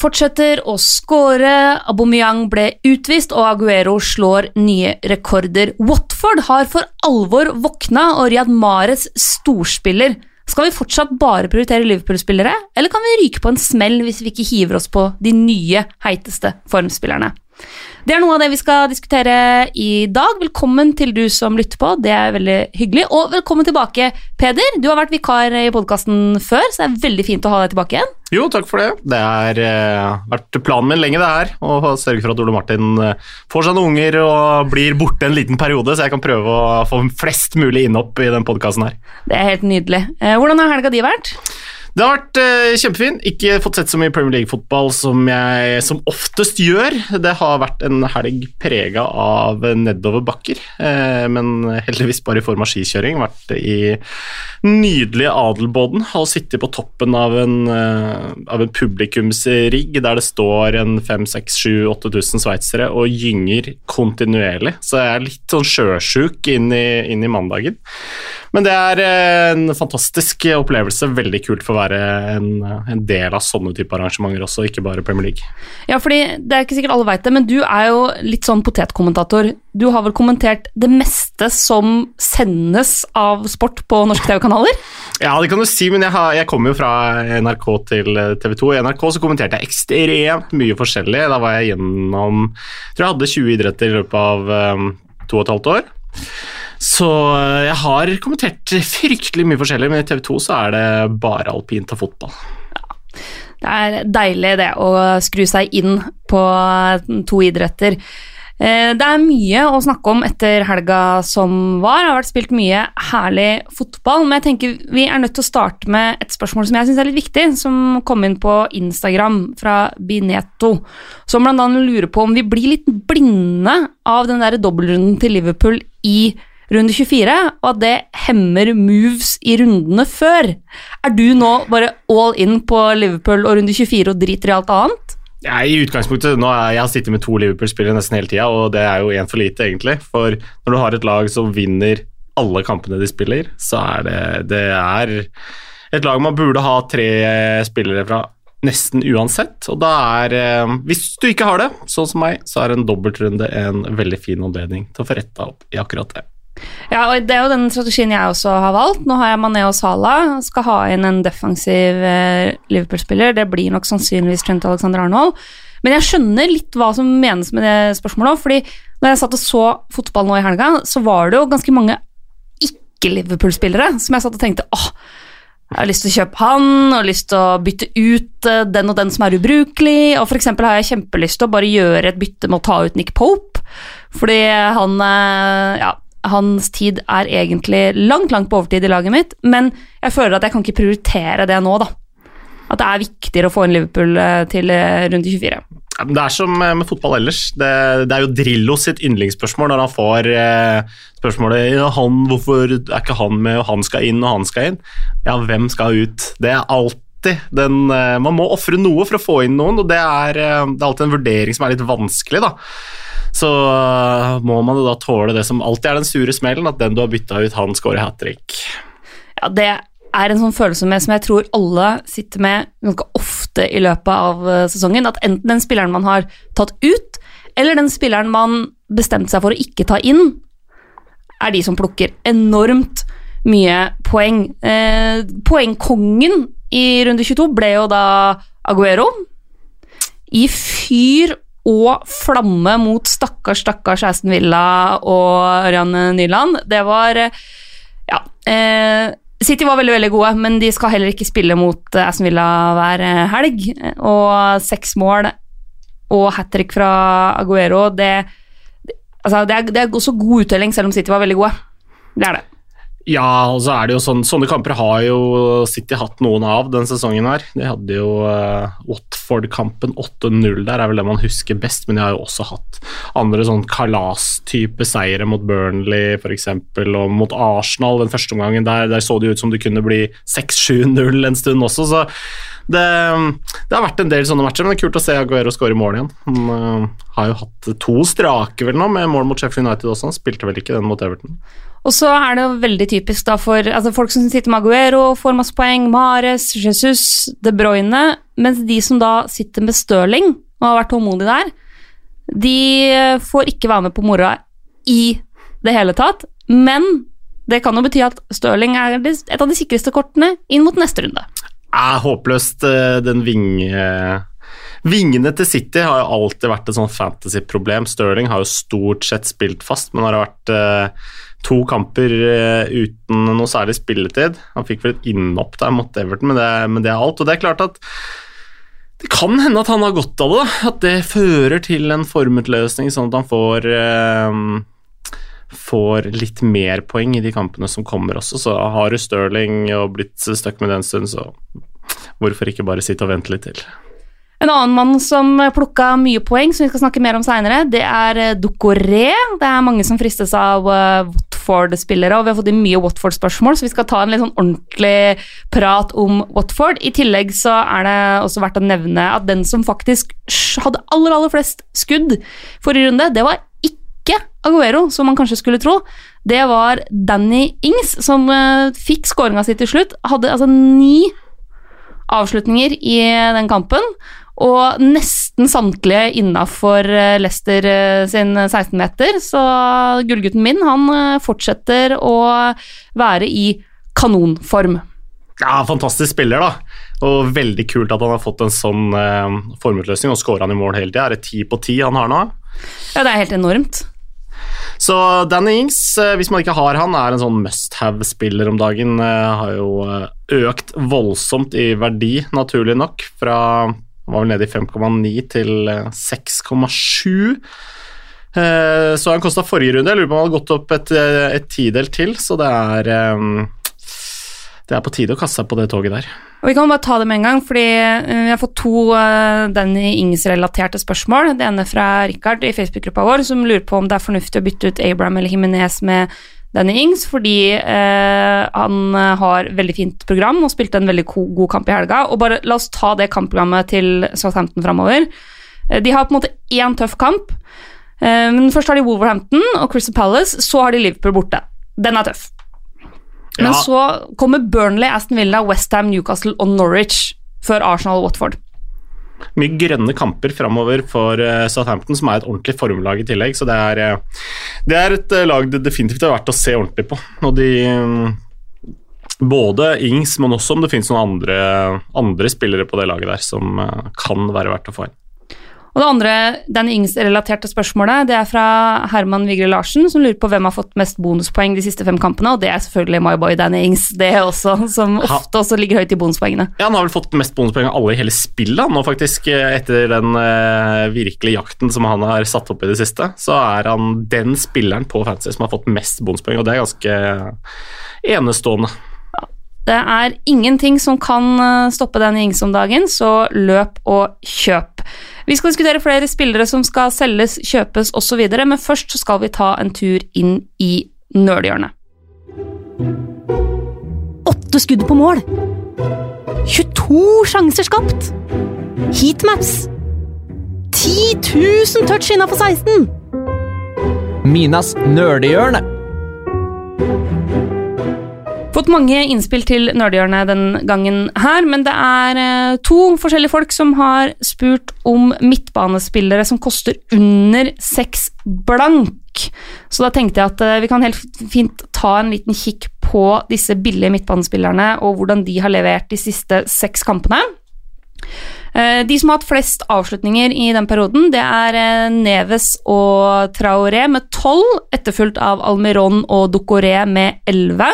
Fortsetter å skåre, Aubameyang ble utvist, og Aguero slår nye rekorder. Watford har for alvor våkna, og Riyad Mares storspiller. Skal vi fortsatt bare prioritere Liverpool-spillere, eller kan vi ryke på en smell hvis vi ikke hiver oss på de nye, heiteste formspillerne? Det er noe av det vi skal diskutere i dag. Velkommen til du som lytter på, det er veldig hyggelig. Og velkommen tilbake, Peder. Du har vært vikar i podkasten før, så det er veldig fint å ha deg tilbake igjen. Jo, takk for det. Det har uh, vært planen min lenge, det her. Å sørge for at Ole Martin uh, får seg noen unger og blir borte en liten periode, så jeg kan prøve å få flest mulig innhopp i den podkasten her. Det er helt nydelig. Uh, hvordan har helga di vært? Det har vært uh, kjempefint. Ikke fått sett så mye Premier League-fotball som jeg som oftest gjør. Det har vært en helg prega av nedoverbakker, uh, men heldigvis bare i form av skikjøring. Vært i nydelige Adelboden og sittet på toppen av en, uh, av en publikumsrigg der det står en 5000-8000 sveitsere og gynger kontinuerlig. Så jeg er litt sånn sjøsjuk inn i, inn i mandagen. Men det er en fantastisk opplevelse. Veldig kult for å være en, en del av sånne type arrangementer også, ikke bare Premier League. Ja, fordi det er ikke sikkert alle veit det, men du er jo litt sånn potetkommentator. Du har vel kommentert det meste som sendes av sport på norske TV-kanaler? Ja, det kan du si, men jeg, har, jeg kom jo fra NRK til TV 2. I NRK så kommenterte jeg ekstremt mye forskjellig. Da var jeg gjennom Jeg tror jeg hadde 20 idretter i løpet av um, to og et halvt år. Så eh, jeg har kommentert fryktelig mye forskjellig, men i TV 2 så er det bare alpint og fotball. Ja, det er deilig det å skru seg inn på to idretter. Eh, det er mye å snakke om etter helga som var. Det har vært spilt mye herlig fotball. Men jeg tenker vi er nødt til å starte med et spørsmål som jeg syns er litt viktig, som kom inn på Instagram fra Bineto. Som annet lurer på om vi blir litt blinde av den der dobbeltrunden til Liverpool i runde 24, og at det hemmer moves i rundene før. Er du nå bare all in på Liverpool og runde 24 og driter i alt annet? Ja, I utgangspunktet, nå er Jeg har sittet med to Liverpool-spillere nesten hele tida, og det er jo én for lite, egentlig. For når du har et lag som vinner alle kampene de spiller, så er det, det er et lag man burde ha tre spillere fra nesten uansett. Og da er eh, Hvis du ikke har det, sånn som meg, så er en dobbeltrunde en veldig fin anledning til å få retta opp i akkurat det. Ja, og det er jo den strategien jeg også har valgt. Nå har jeg Mané og Salah. Skal ha inn en defensiv eh, Liverpool-spiller. Det blir nok sannsynligvis Trent Alexander Arnold. Men jeg skjønner litt hva som menes med det spørsmålet. fordi når jeg satt og så fotball nå i helga, så var det jo ganske mange ikke-Liverpool-spillere som jeg satt og tenkte åh, jeg har lyst til å kjøpe han, og lyst til å bytte ut eh, den og den som er ubrukelig. Og eksempel har jeg kjempelyst til å bare gjøre et bytte med å ta ut Nick Pope. Fordi han eh, ja, hans tid er egentlig langt, langt på overtid i laget mitt, men jeg føler at jeg kan ikke prioritere det nå, da. At det er viktigere å få inn Liverpool eh, til eh, runde 24. Det er som med fotball ellers. Det, det er jo Drillo sitt yndlingsspørsmål når han får eh, spørsmålet ja, han, hvorfor er ikke han med, og han skal inn, og han skal inn. Ja, hvem skal ut? Det er alltid den eh, Man må ofre noe for å få inn noen, og det er, det er alltid en vurdering som er litt vanskelig, da så uh, må man jo da tåle det som alltid er den sure smellen, at den du har bytta ut, han scorer hat trick. Ja, det er en sånn følelse med som jeg tror alle sitter med ganske ofte i løpet av uh, sesongen. At enten den spilleren man har tatt ut, eller den spilleren man bestemte seg for å ikke ta inn, er de som plukker enormt mye poeng. Eh, poengkongen i runde 22 ble jo da Aguero. I fyr og flamme mot stakkars, stakkars Aston Villa og Ørjan Nyland. Det var Ja. Eh, City var veldig veldig gode, men de skal heller ikke spille mot Aston Villa hver helg. Og seks mål og hat trick fra Aguero, det, altså det, er, det er også god uttelling, selv om City var veldig gode. Det er det. Ja, og så er det jo sånn, sånne kamper har jo City hatt noen av denne sesongen her. De hadde jo uh, Watford-kampen 8-0 der, er vel det man husker best, men de har jo også hatt andre sånn kalas-type seire mot Burnley f.eks. og mot Arsenal den første omgangen. Der, der så det jo ut som det kunne bli 6-7-0 en stund også, så det, det, har vært en del sånne matcher, men det er kult å se Aguero skåre mål igjen. Han uh, har jo hatt to strake vel nå, med mål mot Sheffield United også. Han spilte vel ikke den mot Everton. Og så er det jo veldig typisk da for altså folk som sitter med Aguero, får masse poeng, Mares, Jesus, De Bruyne, mens de som da sitter med Stirling og har vært tålmodige der, de får ikke være med på moroa i det hele tatt. Men det kan jo bety at Stirling er et av de sikreste kortene inn mot neste runde. Er håpløst, eh, den vinge... Vingene til City har jo alltid vært et sånn fantasy-problem. Stirling har jo stort sett spilt fast, men har det vært eh, to kamper eh, uten noe særlig spilletid. Han fikk vel et innhopp der mot Everton, men det, men det, er alt. Og det er klart at det kan hende at han har godt av det. At det fører til en formutløsning, sånn at han får eh, får litt mer poeng i de kampene som kommer også. Så har du Stirling og blitt stuck med det en stund, så hvorfor ikke bare sitte og vente litt til? En annen mann som plukka mye poeng, som vi skal snakke mer om seinere, det er eh, Dokoré. Det er mange som fristes av uh, Watford-spillere, og vi har fått inn mye Watford-spørsmål, så vi skal ta en litt sånn ordentlig prat om Watford. I tillegg så er det også verdt å nevne at den som faktisk hadde aller, aller flest skudd forrige runde, det var ikke Aguero, som man kanskje skulle tro. Det var Danny Ings, som uh, fikk skåringa si til slutt. Hadde altså ni avslutninger i den kampen. Og nesten samtlige innafor eh, Leicester eh, sin 16-meter, så gullgutten min han eh, fortsetter å være i kanonform. Ja, fantastisk spiller, da. Og veldig kult at han har fått en sånn eh, formutløsning, og skårer han i mål hele tida. Er det ti på ti han har nå? Ja, det er helt enormt. Så Danny Ings, hvis man ikke har han, er en sånn must have-spiller om dagen. Har jo økt voldsomt i verdi, naturlig nok, fra han var vel nede i 5,9 til 6,7. Eh, eh, så han kosta forrige runde. Jeg lurer på om han hadde gått opp et, eh, et tidel til, så det er det er på tide å kaste seg på det toget der. Og Vi kan bare ta det med en gang, fordi vi har fått to Danny Ings-relaterte spørsmål. Det ene fra Richard i Facebook-gruppa vår, som lurer på om det er fornuftig å bytte ut Abraham eller Himinez med Danny Ings, fordi eh, han har veldig fint program og spilte en veldig god kamp i helga. Og bare la oss ta det kampprogrammet til Southampton framover. Eh, de har på en måte én tøff kamp. Eh, men Først har de Wolverhampton og Crystal Palace, så har de Liverpool borte. Den er tøff. Men ja. så kommer Burnley, Aston Villa, Westham, Newcastle og Norwich før Arsenal og Watford mye grønne kamper framover for eh, Southampton, som er et ordentlig formlag i tillegg. Så det er, eh, det er et eh, lag det definitivt er verdt å se ordentlig på. Og de mm, både Ings, men også om det finnes noen andre, andre spillere på det laget der som kan være verdt å få inn. Og det andre Danny Ings-relaterte spørsmålet det er fra Herman Vigre Larsen, som lurer på hvem har fått mest bonuspoeng de siste fem kampene, og det er selvfølgelig my boy Danny Ings, det også, som ofte også ligger høyt i bonuspoengene. Ja, Han har vel fått mest bonuspoeng av alle i hele spillet nå, faktisk, etter den uh, virkelige jakten som han har satt opp i det siste. Så er han den spilleren på Fantasy som har fått mest bonuspoeng, og det er ganske enestående. Det er ingenting som kan eh, stoppe den Ings om dagen, så løp og kjøp. Vi skal diskutere flere spillere som skal selges, kjøpes osv., men først så skal vi ta en tur inn i nølhjørnet. Åtte skudd på mål! 22 sjanser skapt! Heatmaps! 10 000 touch innafor 16! Minas nerdehjørne. Fått mange innspill til Nerdehjørnet den gangen her, men det er eh, to forskjellige folk som har spurt om midtbanespillere som koster under seks blank. Så da tenkte jeg at eh, vi kan helt fint ta en liten kikk på disse billige midtbanespillerne og hvordan de har levert de siste seks kampene. Eh, de som har hatt flest avslutninger i den perioden, det er Neves og Traoré med tolv, etterfulgt av Almiron og Docoré med elleve.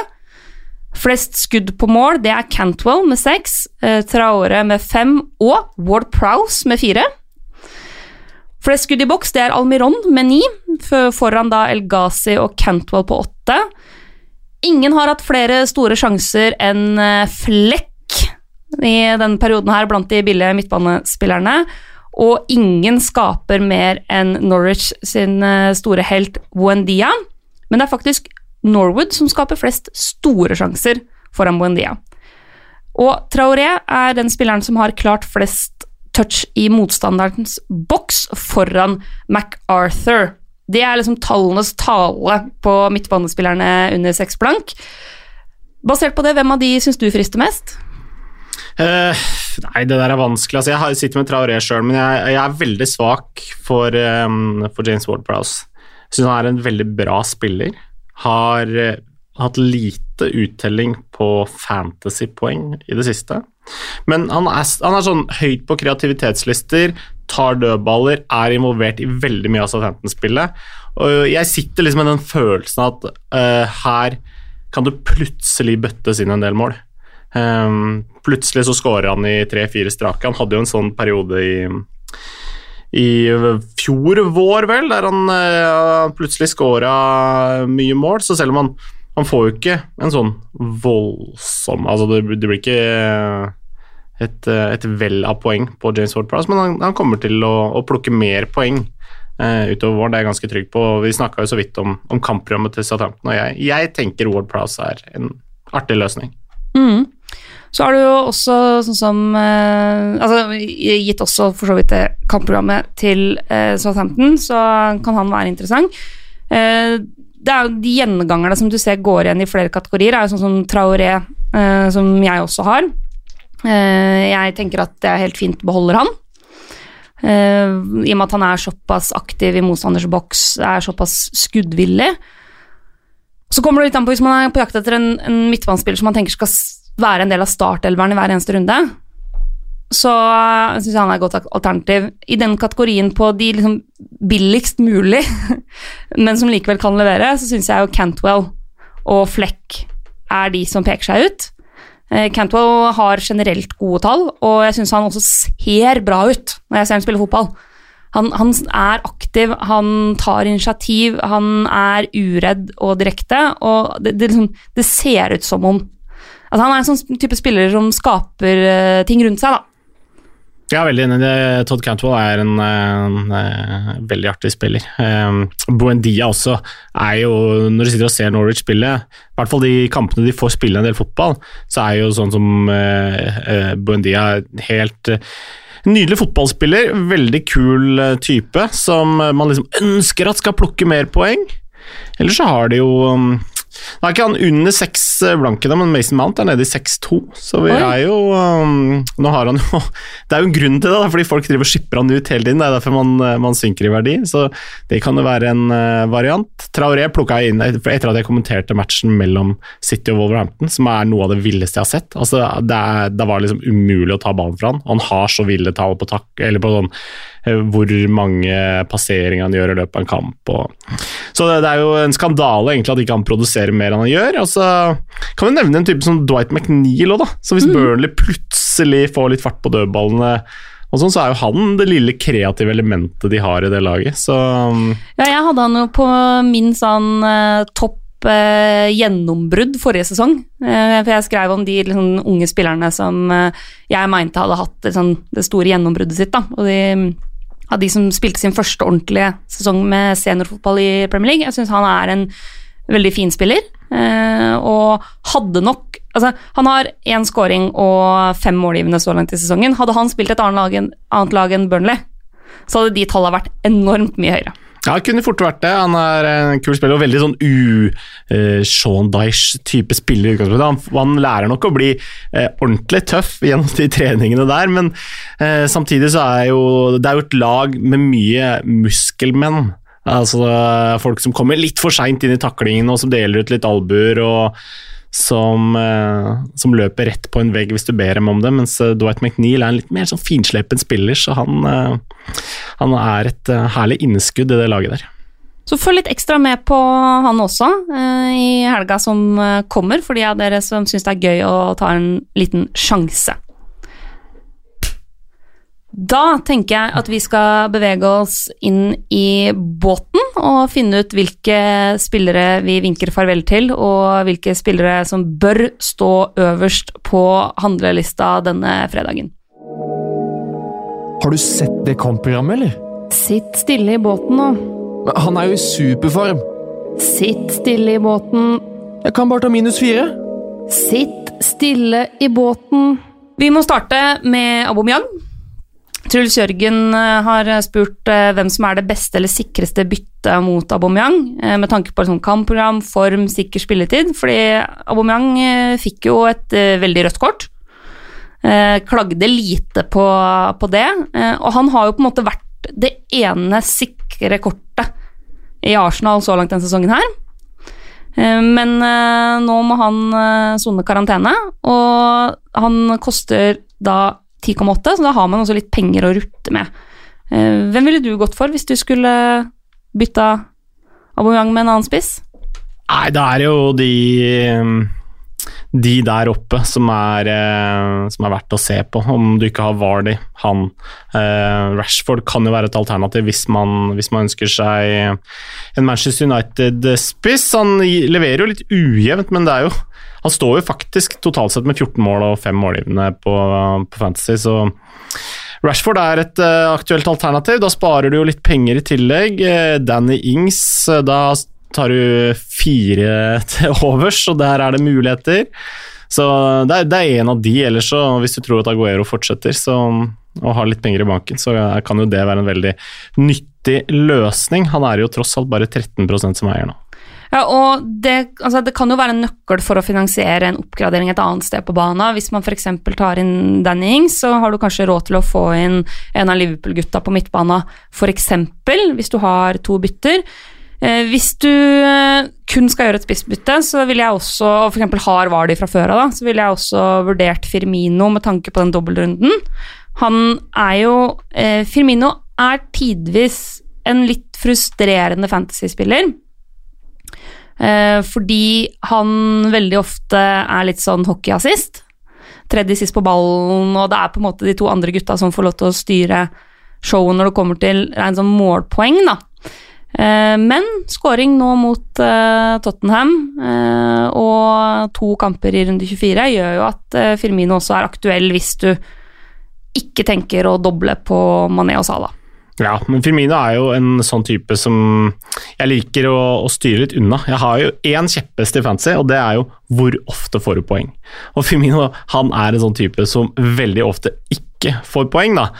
Flest skudd på mål, det er Cantwell med seks, eh, Traore med fem og Ward Prowse med fire. Flest skudd i boks, det er Almiron med ni, foran da El Ghazi og Cantwell på åtte. Ingen har hatt flere store sjanser enn eh, Flekk i denne perioden her blant de billige midtbanespillerne. Og ingen skaper mer enn Norwich sin eh, store helt Wendia. Men det er faktisk Norwood som skaper flest store sjanser foran Buendia. Og Traoré er den spilleren som har klart flest touch i motstanderens boks foran MacArthur. Det er liksom tallenes tale på midtbanespillerne under seks blank. Basert på det, hvem av de syns du frister mest? Uh, nei, det der er vanskelig. Altså, jeg sitter med Traoré sjøl, men jeg, jeg, er veldig svak for, um, for James Ward-Prowse. Syns han er en veldig bra spiller. Har uh, hatt lite uttelling på fantasypoeng i det siste. Men han er, han er, sånn høyt på kreativitetslister, tar dødballer, er involvert i veldig mye av Southampton-spillet. Og jeg sitter liksom med den følelsen at uh, her kan det plutselig bøttes inn en del mål. Um, plutselig så skårer han i tre-fire strake. Han hadde jo en sånn periode i, i fjor vår, vel, der han uh, plutselig scora mye mål. Så selv om han, han får jo ikke en sånn voldsom Altså, det, det blir ikke et, et vell av poeng på James Ward-Prowse, men han, han, kommer til å, å plukke mer poeng uh, utover våren. Det er jeg ganske trygg på. Vi snakka jo så vidt om, om kampprogrammet til Southampton, og jeg, jeg tenker Ward-Prowse er en artig løsning. Mm. Så har du jo også sånn som eh, altså, Gitt også for så vidt det kampprogrammet til eh, Southampton, så kan han være interessant. Eh, det er jo De gjengangerne som du ser går igjen i flere kategorier, er jo sånn som Traoré, eh, som jeg også har. Eh, jeg tenker at det er helt fint beholder han. Eh, I og med at han er såpass aktiv i motstanders boks, er såpass skuddvillig. Så kommer det litt an på hvis man er på jakt etter en, en midtbanespiller som man tenker skal være en del av startelveren i hver eneste runde, så syns jeg han er et godt alternativ. I den kategorien på de liksom billigst mulig, men som likevel kan levere, så syns jeg jo Cantwell og Fleck er de som peker seg ut. Eh, Cantwell har generelt gode tall, og jeg syns han også ser bra ut når jeg ser han spille fotball. Han, han, er aktiv, han tar initiativ, han er uredd og direkte, og det, det, liksom, det ser ut som om Altså, han er en sånn type spiller som skaper uh, ting rundt seg, da. Jeg er veldig enig. Todd Cantwell er en, en, en veldig artig spiller. Um, Buendia også er jo, når du sitter og ser Norwich spille, i hvert fall de kampene de får spille en del fotball, så er jo sånn som uh, uh, Buendia helt uh, Nydelig fotballspiller, veldig kul type som man liksom ønsker at skal plukke mer poeng. Eller så har de jo um, nå er ikke han under seks blankene, men Mason Mount er nede i 6-2. Så vi Oi. er jo um, Nå har han jo Det er jo en grunn til det, fordi folk driver og skipper han ut hele tiden. Det er derfor man, eh, man synker i verdi. Så det kan jo være en uh, variant. Traoré plukka jeg inn etter at jeg kommenterte matchen mellom City og Wolverhampton, som er noe av det villeste jeg har sett. Altså, det, er, det var liksom umulig å ta ballen fra han. Han har så ville tall på takk, eller på sånn hvor mange passeringer han gjør i løpet av en kamp. Og... så det, det, er jo en skandale egentlig at ikke han produserer mer enn han gjør. Og så kan vi nevne en type som Dwight McNeil òg, da. Så hvis mm. Burnley plutselig får litt fart på dødballene og sånn, så er jo han det lille kreative elementet de har i det laget. Så Ja, jeg hadde han jo på min sånn uh, topp uh, gjennombrudd forrige sesong. Uh, for jeg skrev om de liksom, unge spillerne som jeg mente hadde hatt liksom, det store gjennombruddet sitt. Da. Og de av de som spilte sin første ordentlige sesong med seniorfotball i Premier League. Jeg syns han er en veldig fin spiller, eh, og hadde nok Altså, han har én scoring og fem målgivende så langt i sesongen. Hadde han spilt et annet lag enn, annet lag enn Burnley, så hadde de tallene vært enormt mye høyere. Ja, det kunne fort vært det. Han er en kul spiller og veldig sånn u-Sean uh, Dyche-type spiller. Han, han, lærer nok å bli uh, ordentlig tøff gjennom de treningene der, men uh, samtidig så er jo det er jo et lag med mye muskelmenn. Altså folk som kommer litt for seint inn i taklingen og som deler ut litt albuer. og som, eh, som, løper rett på en vegg hvis du ber dem om det, mens eh, Dwight McNeil er en litt mer sånn finslepen spiller, så han, eh, han er et herlig innskudd i det laget der. Så følg litt ekstra med på han også i helga som kommer, for de av dere som syns det er gøy å ta en liten sjanse. Da tenker jeg at vi skal bevege oss inn i båten og finne ut hvilke spillere vi vinker farvel til, og hvilke spillere som bør stå øverst på handlelista denne fredagen. Har du sett det kampprogrammet, eller? Sitt stille i båten nå. Men han er jo i superform. Sitt stille i båten. Jeg kan bare ta minus fire. Sitt stille i båten. Vi må starte med Aubameyang. Truls Jørgen eh, har spurt eh, hvem som er det beste eller sikreste byttet mot Aubameyang, eh, med tanke på sånn kampprogram, form, sikker spilletid. Fordi Aubameyang eh, fikk jo et veldig rødt kort. Eh, klagde lite på, på det. Eh, og han har jo på en måte vært det ene sikre kortet i Arsenal så langt denne sesongen her. Eh, Men nå må han sone karantene, og han koster da 10,8, så da har man også litt penger å rutte med. Hvem ville du gått for hvis du skulle bytta Aubameyang med en annen spiss? Nei, det er jo de de der oppe som er, eh, som er verdt å se på, om du ikke har Vardy, han. Eh, Rashford kan jo være et alternativ hvis man, hvis man ønsker seg en Manchester United-spiss. Han leverer jo litt ujevnt, men det er jo Han står jo faktisk totalt sett med 14 mål og 5 målgivende på, på Fantasy, så Rashford er et eh, aktuelt alternativ. Da sparer du jo litt penger i tillegg. Danny Ings, da tar du fire til overs, og der er det muligheter. Så det er, det er en av de, ellers så hvis du tror at Aguero fortsetter så, og har litt penger i banken, så kan jo det være en veldig nyttig løsning. Han er jo tross alt bare 13% som eier nå. Ja, og det, altså det kan jo være en nøkkel for å finansiere en oppgradering et annet sted på banen. Hvis man f.eks. tar inn Danny Ings, så har du kanskje råd til å få inn en av Liverpool-gutta på midtbanen, f.eks. hvis du har to bytter. Eh, hvis du eh, kun skal gjøre et spissbytte, så vil jeg også, og eksempel har Vardy fra før av, så ville jeg også vurdert Firmino med tanke på den dobbeltrunden. Han er jo eh, Firmino er tidvis en litt frustrerende fantasyspiller. Fordi han veldig ofte er litt sånn hockeyassist. Tredje sist på ballen, og det er på en måte de to andre gutta som får lov til å styre showet når det kommer til en sånn målpoeng, da. Eh, men scoring nå mot eh, Tottenham eh, og to kamper i runde 24 gjør jo at Firmino også er aktuell hvis du ikke tenker å doble på Mané og Salah. Ja, men Firmino er jo en sånn type som jeg liker å, å styre litt unna. Jeg har jo én kjepphest i fantasy, og det er jo hvor ofte får du poeng. Og Firmino han er en sånn type som veldig ofte ikke får poeng. da.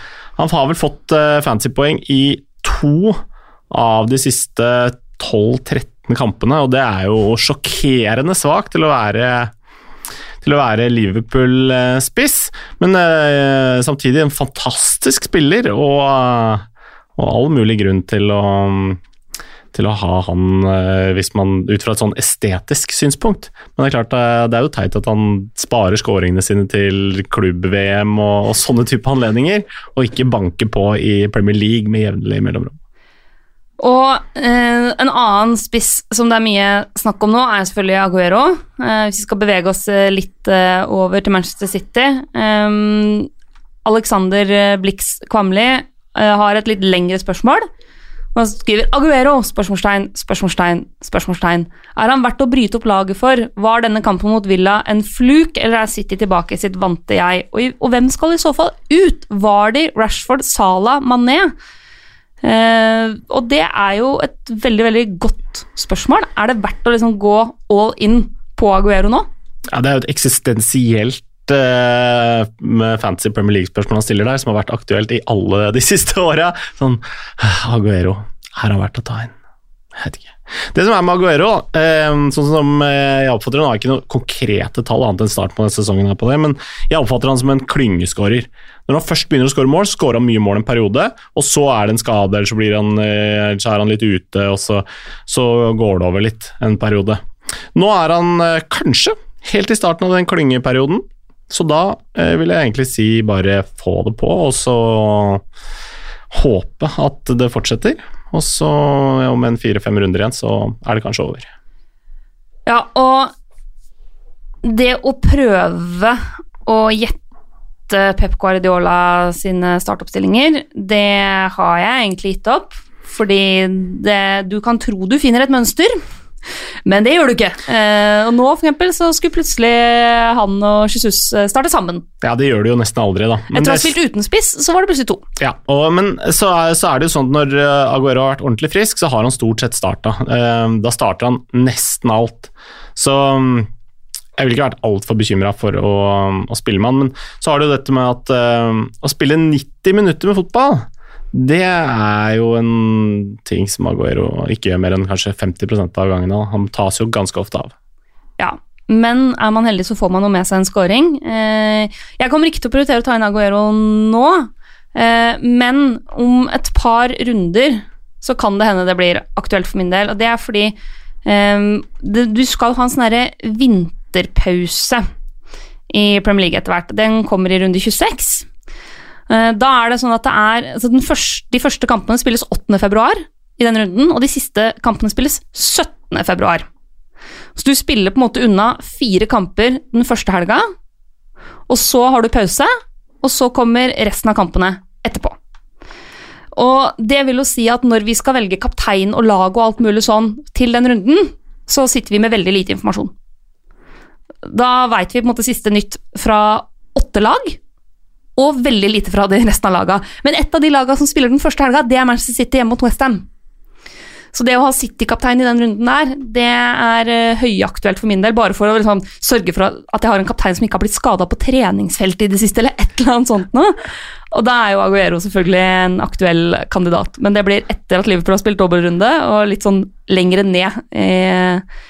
Han har vel fått uh, fantasypoeng i to av de siste 12-13 kampene, og det er jo sjokkerende svakt til å være til å være Liverpool-spiss, men uh, samtidig en fantastisk spiller og, og all mulig grunn til å, til å ha han uh, hvis man, ut fra et sånn estetisk synspunkt. Men det er klart, uh, det er jo teit at han sparer skåringene sine til klubb-VM og, og, sånne type anledninger, og ikke banker på i Premier League med jevnlig mellomrom. Og eh, en annen spiss som det er mye snakk om nå, er selvfølgelig Aguero. Eh, hvis vi skal bevege oss eh, litt eh, over til Manchester City eh, Alexander Blix Kvamli eh, har et litt lengre spørsmål. Og han skriver Aguero, spørsmålstegn, spørsmålstegn, spørsmålstegn. Er han verdt å bryte opp laget for? Var denne kampen mot Villa en fluk, eller er City tilbake i sitt vante jeg? Og, og hvem skal i så fall ut? Var de Rashford, Salah, Mané? Eh, og det er jo et veldig veldig godt spørsmål. Er det verdt å liksom gå all in på Aguero nå? Ja, det er jo et eksistensielt med fancy Premier League-spørsmål han stiller der, som har vært aktuelt i alle de siste åra. Sånn Aguero, her har vært å ta inn. Det som er med Aguero, eh, sånn som eh, jeg oppfatter han, har ikke noen konkrete tall annet enn starten på denne sesongen, her på det, men jeg oppfatter han som en klyngeskårer. Når han først begynner å skåre mål, skårer han mye mål en periode, og så er det en skade, eller så, han, eh, så er han litt ute, og så, så går det over litt en periode. Nå er han kanskje helt i starten av den klyngeperioden, så da vil jeg egentlig si bare få det på, og så håpe at det fortsetter. Og så, om en fire-fem runder igjen, så er det kanskje over. Ja, og det å prøve å gjette Pep Guardiola sine startoppstillinger, det har jeg egentlig gitt opp. Fordi det, du kan tro du finner et mønster, men det gjør du ikke. Eh, og nå for eksempel, så skulle plutselig han og Jesus eh, starte sammen. Ja, det gjør du jo nesten aldri, da. Men Etter å ha spilt uten spiss, så var det plutselig to. Ja, og, men så er, så er det jo sånn at når eh, Aguero har vært ordentlig frisk, så har han stort sett starta. Da starter han nesten alt. Så mm, jeg ville ikke vært altfor bekymra for å, å, spille med han. Men så har du dette med at uh, å spille 90 minutter med fotball, det er jo en ting som Aguero ikke gjør mer enn kanskje 50% av gangene. Han tas jo ganske ofte av. Ja, men er man heldig, så får man jo med seg en scoring. Uh, jeg kommer ikke til å prioritere å ta inn Aguero nå, uh, men om et par runder så kan det hende det blir aktuelt for min del. Og det er fordi um, du skal ha en sånn vinterpause i Premier League etter hvert. Den kommer i runde 26. Uh, da er det sånn at det er altså første, De første kampene spilles 8. februar i den runden, og de siste kampene spilles 17. februar. Så du spiller på en måte unna fire kamper den første helga, og så har du pause, og så kommer resten av kampene etterpå. Og det vil jo si at når vi skal velge kaptein og lag og alt mulig sånn til den runden, så sitter vi med veldig lite informasjon. Da veit vi på en måte siste nytt fra åtte lag, og veldig lite fra de resten av laga. Men ett av de laga som spiller den første helga, det er Manchester City hjemme mot Westham. Så det å ha City-kaptein i den runden der, det er uh, høyaktuelt for min del. Bare for å liksom, sørge for at jeg har en kaptein som ikke har blitt skada på treningsfeltet i det siste, eller et eller annet sånt noe. Og da er jo Aguero selvfølgelig en aktuell kandidat. Men det blir etter at Liverpool har spilt dobbeltrunde, og litt sånn lengre ned eh,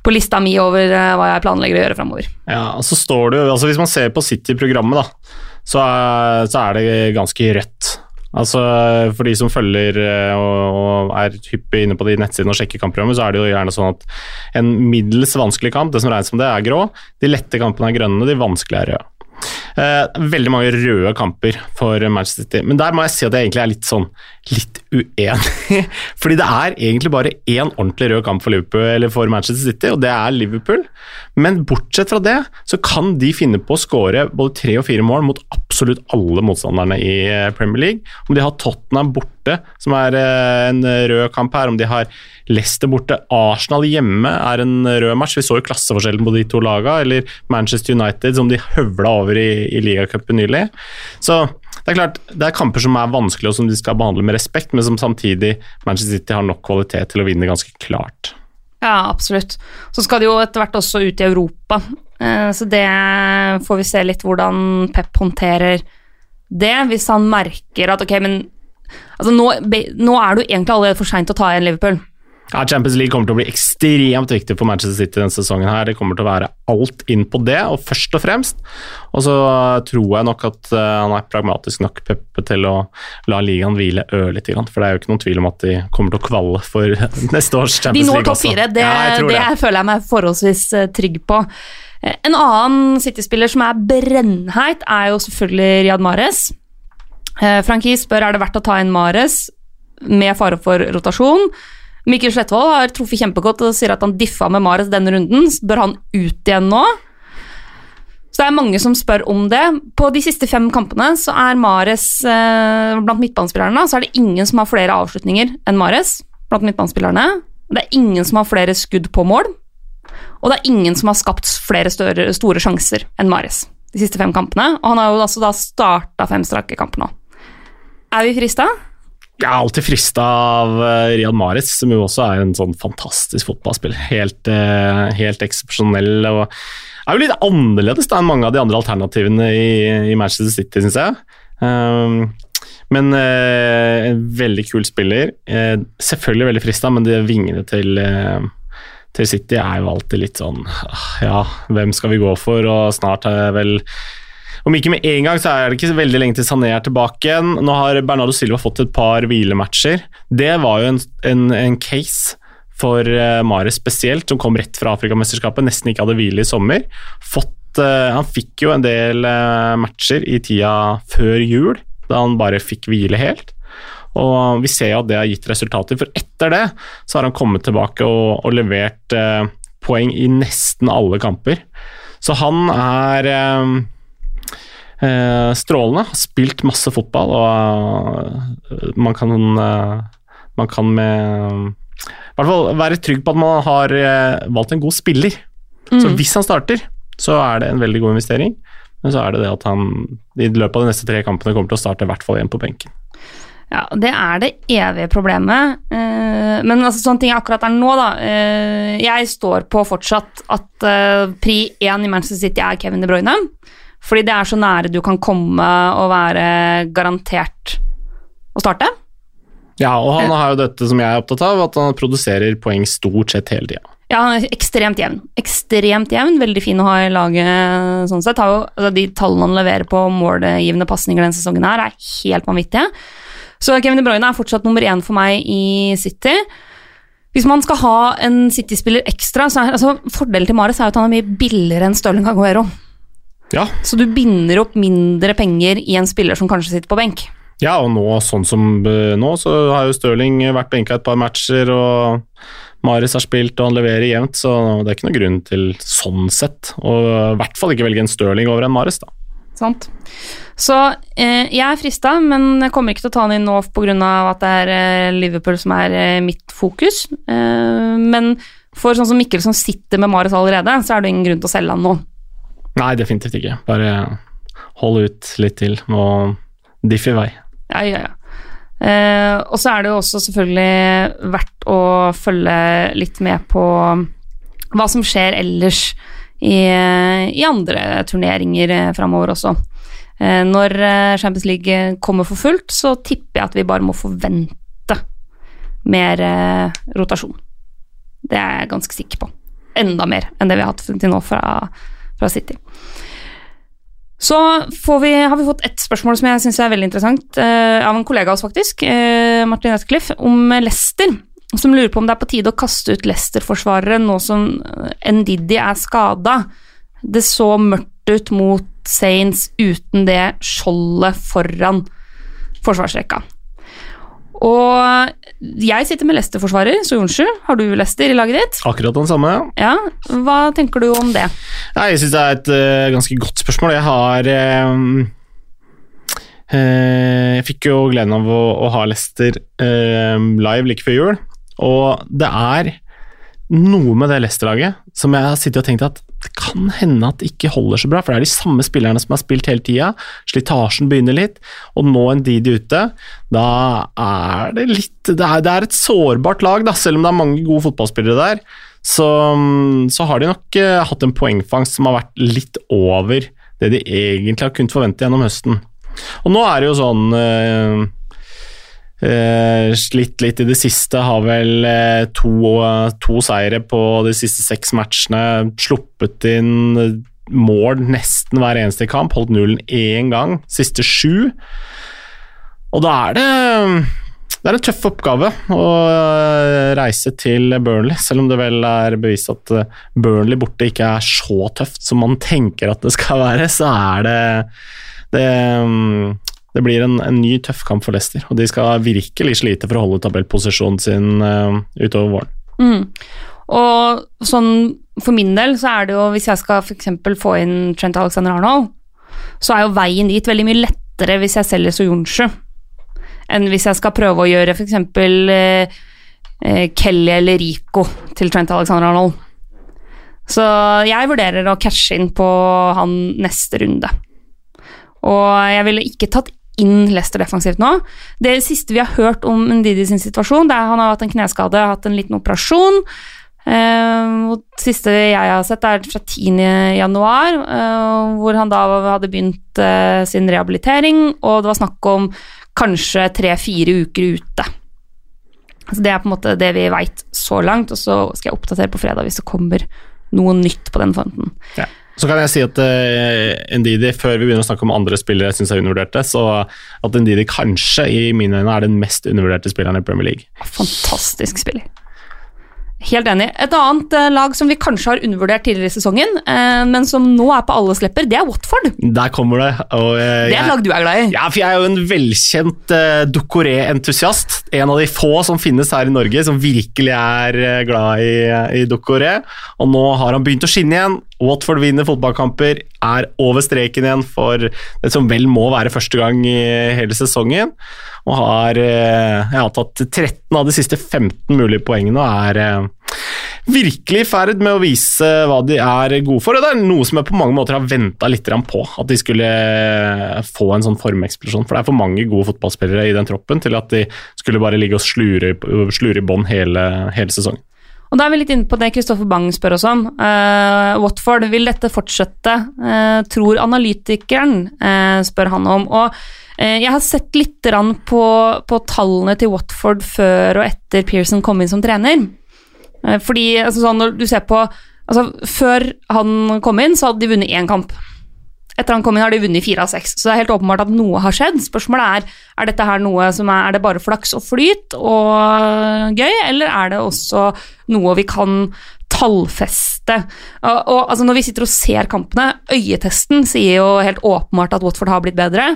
på lista mi over eh, hva jeg planlegger å gjøre framover. Ja, og så står det altså Hvis man ser på City-programmet, da, så er, så er det ganske rødt. Altså, For de som følger eh, og er hyppig inne på de nettsidene og sjekker kampprogrammet, så er det jo gjerne sånn at en middels vanskelig kamp, det som regnes som det, er grå. De lette kampene er grønne, de vanskelige er røde. Eh, veldig mange røde kamper for Manchester City, men der må jeg si at jeg egentlig er litt sånn litt uenig. Fordi det er egentlig bare én ordentlig rød kamp for Liverpool, eller for Manchester City, og det er Liverpool. Men bortsett fra det, så kan de finne på å skåre både tre og fire mål mot absolutt alle motstanderne i eh, Premier League. Om de har Tottenham borte, som er eh, en rød kamp her, om de har Leicester borte, Arsenal hjemme er en rød match. Vi så jo klasseforskjellen på de to lagene, eller Manchester United som de høvla over i, i ligacupen nylig. Så det er klart, det er kamper som er vanskelige og som de skal behandle med respekt, men som samtidig Manchester City har nok kvalitet til å vinne ganske klart. Ja, absolutt. Så skal de jo etter hvert også ut i Europa, eh, så det får vi se litt hvordan Pep håndterer det, hvis han merker at ok, men altså nå, nå er du egentlig allerede for seint å ta igjen Liverpool. Ja, Champions League kommer til å bli ekstremt viktig for Manchester City denne sesongen. her. Det kommer til å være alt inn på det, og først og fremst. Og så tror jeg nok at uh, han er pragmatisk nok Peppe til å la ligaen hvile ørlite grann. For det er jo ikke noen tvil om at de kommer til å kvalle for neste års Champions League. De når topp fire, det, ja, det, det føler jeg meg forholdsvis uh, trygg på. Uh, en annen City-spiller som er brennheit, er jo selvfølgelig Riyad Mares. Frankie spør er det verdt å ta inn Mares med fare for rotasjon. Mikkel Slettvold har truffet kjempegodt og sier at han diffa med Mares denne runden. Bør han ut igjen nå? Så det er mange som spør om det. På de siste fem kampene så er Mares eh, blant midtbanespillerne så er det ingen som har flere avslutninger enn Mares blant midtbanespillerne. Det er ingen som har flere skudd på mål. Og det er ingen som har skapt flere større, store sjanser enn Mares de siste fem kampene. Og han har jo altså da starta fem strake kamper nå. Er vi frista? Jeg er alltid frista av uh, Riyad Mahrez, som jo også er en sånn fantastisk fotballspiller. Helt, uh, helt eksepsjonell og er jo litt annerledes enn mange av de andre alternativene i, i Manchester City, syns jeg. Um, men uh, en veldig kul spiller. selvfølgelig veldig frista, men de vingene til, til City er jo alltid litt sånn ah, Ja, hvem skal vi gå for? Og snart er vel om ikke med en gang, så er det ikke veldig lenge til Sané er tilbake igjen. Nå har Bernardo Silva fått et par hvilematcher. Det var jo en, en, en case for uh, Mares spesielt, som kom rett fra Afrikamesterskapet, nesten ikke hadde hvile i sommer. Fått, uh, han fikk jo en del uh, matcher i tida før jul, da han bare fikk hvile helt. Og vi ser jo at det har gitt resultater, for etter det så har han kommet tilbake og, og levert poeng i nesten alle kamper. Så han er eh, strålende. Har spilt masse fotball, og eh, man kan, eh, man kan med i hvert fall være trygg på at man har valgt en god spiller. Mm. Så hvis han starter, så er det en veldig god investering. Men så er det det at han i løpet av de neste tre kampene kommer til å starte i hvert fall igjen på benken. Ja, det er det evige problemet. Men altså, sånne ting akkurat er nå, da. Jeg står på fortsatt at pri én i Manchester City er Kevin De Bruyne. Fordi det er så nære du kan komme og være garantert å starte. Ja, og han har jo dette som jeg er opptatt av, at han produserer poeng stort sett hele tida. Ja, han er ekstremt jevn. Ekstremt jevn. Veldig fin å ha i laget sånn sett. Har jo, altså, de tallene han leverer på målgivende pasninger denne sesongen her, er helt vanvittige. Så Kevin De Bruyne er fortsatt nummer én for meg i City. Hvis man skal ha en City-spiller ekstra, så er altså, fordelen til Mares er at han er mye billigere enn Stirling Aguero. Ja. Så du binder opp mindre penger i en spiller som kanskje sitter på benk. ja, og nå, sånn som eh, nå, så har jo Stirling vært benka et par matcher, og Maris har spilt og han leverer jevnt, så det er ikke noen grunn til sånn sett. Og i hvert fall ikke velge en Stirling over en Maris, da. Sant? Så eh, jeg er frista, men jeg kommer ikke til å ta han inn nå pga. at det er eh, Liverpool som er eh, mitt fokus. Eh, men for sånn som Mikkel som sitter med Maris allerede, så er det ingen grunn til å selge han nå. Nei, definitivt ikke. Bare hold ut litt til og diff i vei. Ja, ja, ja. Eh, og så er det jo også selvfølgelig verdt å følge litt med på hva som skjer ellers i, i andre turneringer eh, framover også. Eh, når eh, Champions League kommer for fullt, så tipper jeg at vi bare må forvente mer eh, rotasjon. Det er jeg ganske sikker på. Enda mer enn det vi har hatt til nå fra, fra City. Så vi, har vi fått ett spørsmål som jeg syns er veldig interessant, eh, av en kollega av oss faktisk, eh, Martin Etcliffe, om Leicester. Som lurer på om det er på tide å kaste ut Leicester-forsvarere nå som eh, Ndidi er skada. Det så mørkt ut mot Saints uten det skjoldet foran forsvarsrekka. Og jeg sitter med Leicester-forsvarer, så Jonsju, har du Leicester i laget ditt? Akkurat den samme. Ja, Hva tenker du om det? Nei, jeg syns det er et uh, ganske godt spørsmål. Jeg har uh, uh, Jeg fikk jo gleden av å, å ha Leicester live like før jul, og det er noe med det Leicester-laget som jeg har sittet og tenkt at det kan hende at det ikke holder så bra, for det er de samme spillerne som har spilt hele tida. Slitasjen begynner litt, og nå en Didi ute. Da er det litt Det er, det er et sårbart lag, da, selv om det er mange gode fotballspillere der. Så, så har de nok uh, hatt en poengfangst som har vært litt over det de egentlig har kunnet forvente gjennom høsten. Og nå er det jo sånn eh, eh, Slitt litt i det siste, har vel uh, to, to seire på de siste seks matchene. Sluppet inn mål nesten hver eneste kamp, holdt nullen én gang, siste sju. Og da er det det er en tøff oppgave å eh, reise til Burnley, selv om det vel er bevist at Burnley borte ikke er så tøft som man tenker at det skal være, så er det Det, mm, det blir en, en ny tøff kamp for Leicester, og de skal virkelig slite for å holde tabellposisjonen sin uh, utover våren. Mm. Og sånn for min del så er det jo, hvis jeg skal f.eks. få inn Trent Alexander Arnold, så er jo veien dit veldig mye lettere hvis jeg selger Soyuncu, enn hvis jeg skal prøve å gjøre f.eks. Eh, eh, Kelly eller Rico til Trent Alexander Arnold. Så jeg vurderer å cashe inn på han neste runde. Og jeg ville ikke tatt inn Leicester defensivt nå. Det siste vi har hørt om Ndidi sin situasjon, det er at han har hatt en kneskade, hatt en liten operasjon. Uh, det siste jeg har sett, er fra 10. januar, uh, hvor han da hadde begynt uh, sin rehabilitering, og det var snakk om kanskje tre-fire uker ute. Så Det er på en måte det vi veit så langt, og så skal jeg oppdatere på fredag hvis det kommer noe nytt på den fronten. Ja. Så kan jeg si at uh, Ndidi, før vi begynner å snakke om andre spillere jeg syns er undervurderte, så at Ndidi kanskje i mine øyne er den mest undervurderte spilleren i Premier League. Fantastisk spiller. Helt enig. Et annet eh, lag som vi kanskje har undervurdert tidligere i sesongen, eh, men som nå er på alles lepper, det er Watford. Der kommer det. Og, eh, Det er et lag du er glad i. Ja, for jeg er jo en velkjent uh, Ducoré-entusiast. En av de få som finnes her i Norge som virkelig er eh, glad i, i Ducoré. Og nå har han begynt å skinne igjen. Watford vinner fotballkamper, er over streken igjen for det som vel må være første gang i hele sesongen. Og har, ja, tatt 13 av de siste 15 mulige poengene og er eh, virkelig i ferd med å vise hva de er gode for. og Det er noe som jeg på mange måter har venta litt på, at de skulle få en sånn formeksplosjon. For det er for mange gode fotballspillere i den troppen til at de skulle bare ligge og slure, slure i bånn hele, hele sesongen. Og Da er vi litt inne på det Kristoffer Bang spør oss om. Uh, Watford, vil dette fortsette? Uh, tror analytikeren, uh, spør han om. Og jeg har sett litt på, på, tallene til Watford før og etter Pearson kom inn som trener. fordi altså, sånn, når du ser på altså, Før han kom inn, så hadde de vunnet én kamp. Etter han kom inn har de vunnet fire av seks, så det er helt åpenbart at noe har skjedd. Spørsmålet er er dette her noe som er, er det bare flaks og flyt og gøy, eller er det også noe vi kan tallfeste? Og, og altså Når vi sitter og ser kampene, øyetesten sier jo helt åpenbart at Watford har blitt bedre.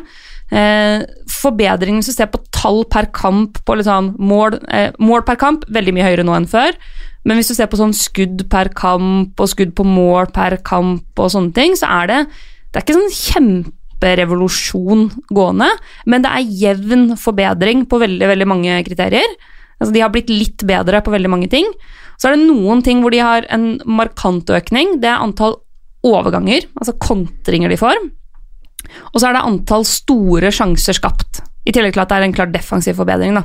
Eh, forbedringen hvis du ser på tall per kamp, på liksom mål, eh, mål per kamp, veldig mye høyere nå enn før. Men hvis du ser på sånn skudd per kamp og skudd på mål per kamp og sånne ting, så er det det er ikke sånn kjemperevolusjon gående, men det er jevn forbedring på veldig, veldig mange kriterier. Altså, de har blitt litt bedre på veldig mange ting. Så er det noen ting hvor de har en markant økning. Det er antall overganger, altså kontringer de får. Og så er det antall store sjanser skapt, i tillegg til at det er en klar defensiv forbedring. da.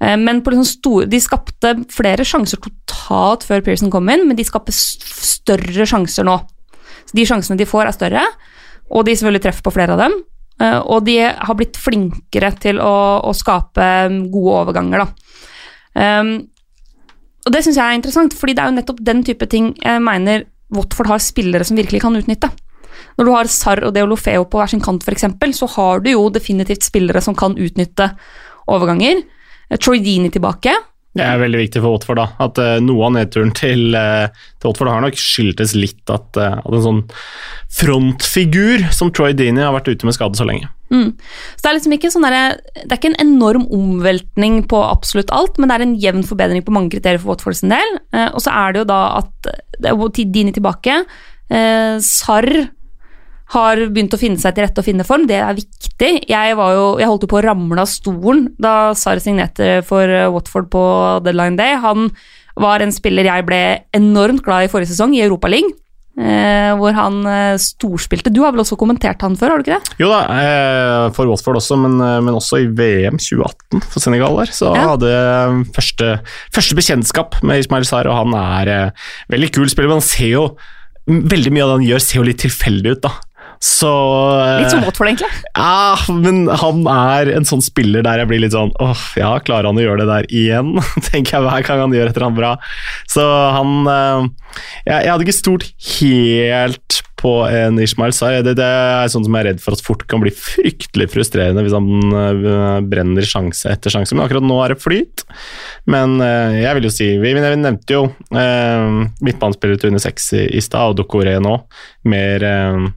Eh, men liksom store, de skapte flere sjanser totalt før Pearson kom inn, men de skaper større sjanser nå. Så de sjansene de får, er større og de selvfølgelig treffer på flere av dem. Eh, og de har blitt flinkere til å, å skape gode overganger, da. Um, og det syns jeg er interessant, fordi det er jo nettopp den type ting jeg mener Watford har spillere som virkelig kan utnytte. Når du har Sarr og Deolofeo på hver sin kant, f.eks., så har du jo definitivt spillere som kan utnytte overganger. Eh, Troy Dini tilbake. Det er veldig viktig for Watford. da, at uh, Noe av nedturen til, uh, til, Watford har nok skyldtes litt at, uh, at, en sånn frontfigur som Troy Dini har vært ute med skade så lenge. Mm. Så Det er liksom ikke sånn der, det er ikke en enorm omveltning på absolutt alt, men det er en jevn forbedring på mange kriterier for Watford sin del. og så er det jo da at det er Dini tilbake. Sarr har begynt å finne seg til rette og finne form. Det er viktig. Jeg, jo, jeg holdt jo på å ramle av stolen da Sarr signerte for eh, Watford på deadline day. Han var en spiller jeg ble enormt glad i forrige sesong, i Europaligaen. Eh, hvor han eh, storspilte. Du har vel også kommentert han før, har du ikke det? Jo da, eh, for Watford også, men, eh, men, også i VM 2018 for Senegal der. Så ja. hadde første, første bekjentskap med Ismail Sar, og han er eh, veldig kul spiller. Men han ser jo Veldig mye av det han gjør, ser jo litt tilfeldig ut, da. Så Litt som Watford, egentlig? Ja, men han er en sånn spiller der jeg blir litt sånn åh, ja, klarer han å gjøre det der igjen? Tenker jeg hver gang han gjør et eller annet bra. Så han eh, jeg, jeg, hadde ikke stort helt på en Ishmael Sai. Det, det, er sånn som jeg er redd for at fort kan bli fryktelig frustrerende hvis han uh, brenner sjanse etter sjanse. Men akkurat nå er det flyt. Men jeg vil jo si Vi, vi nevnte jo uh, midtbanespiller til under seks i, i stad, og Dokore nå. Mer jeg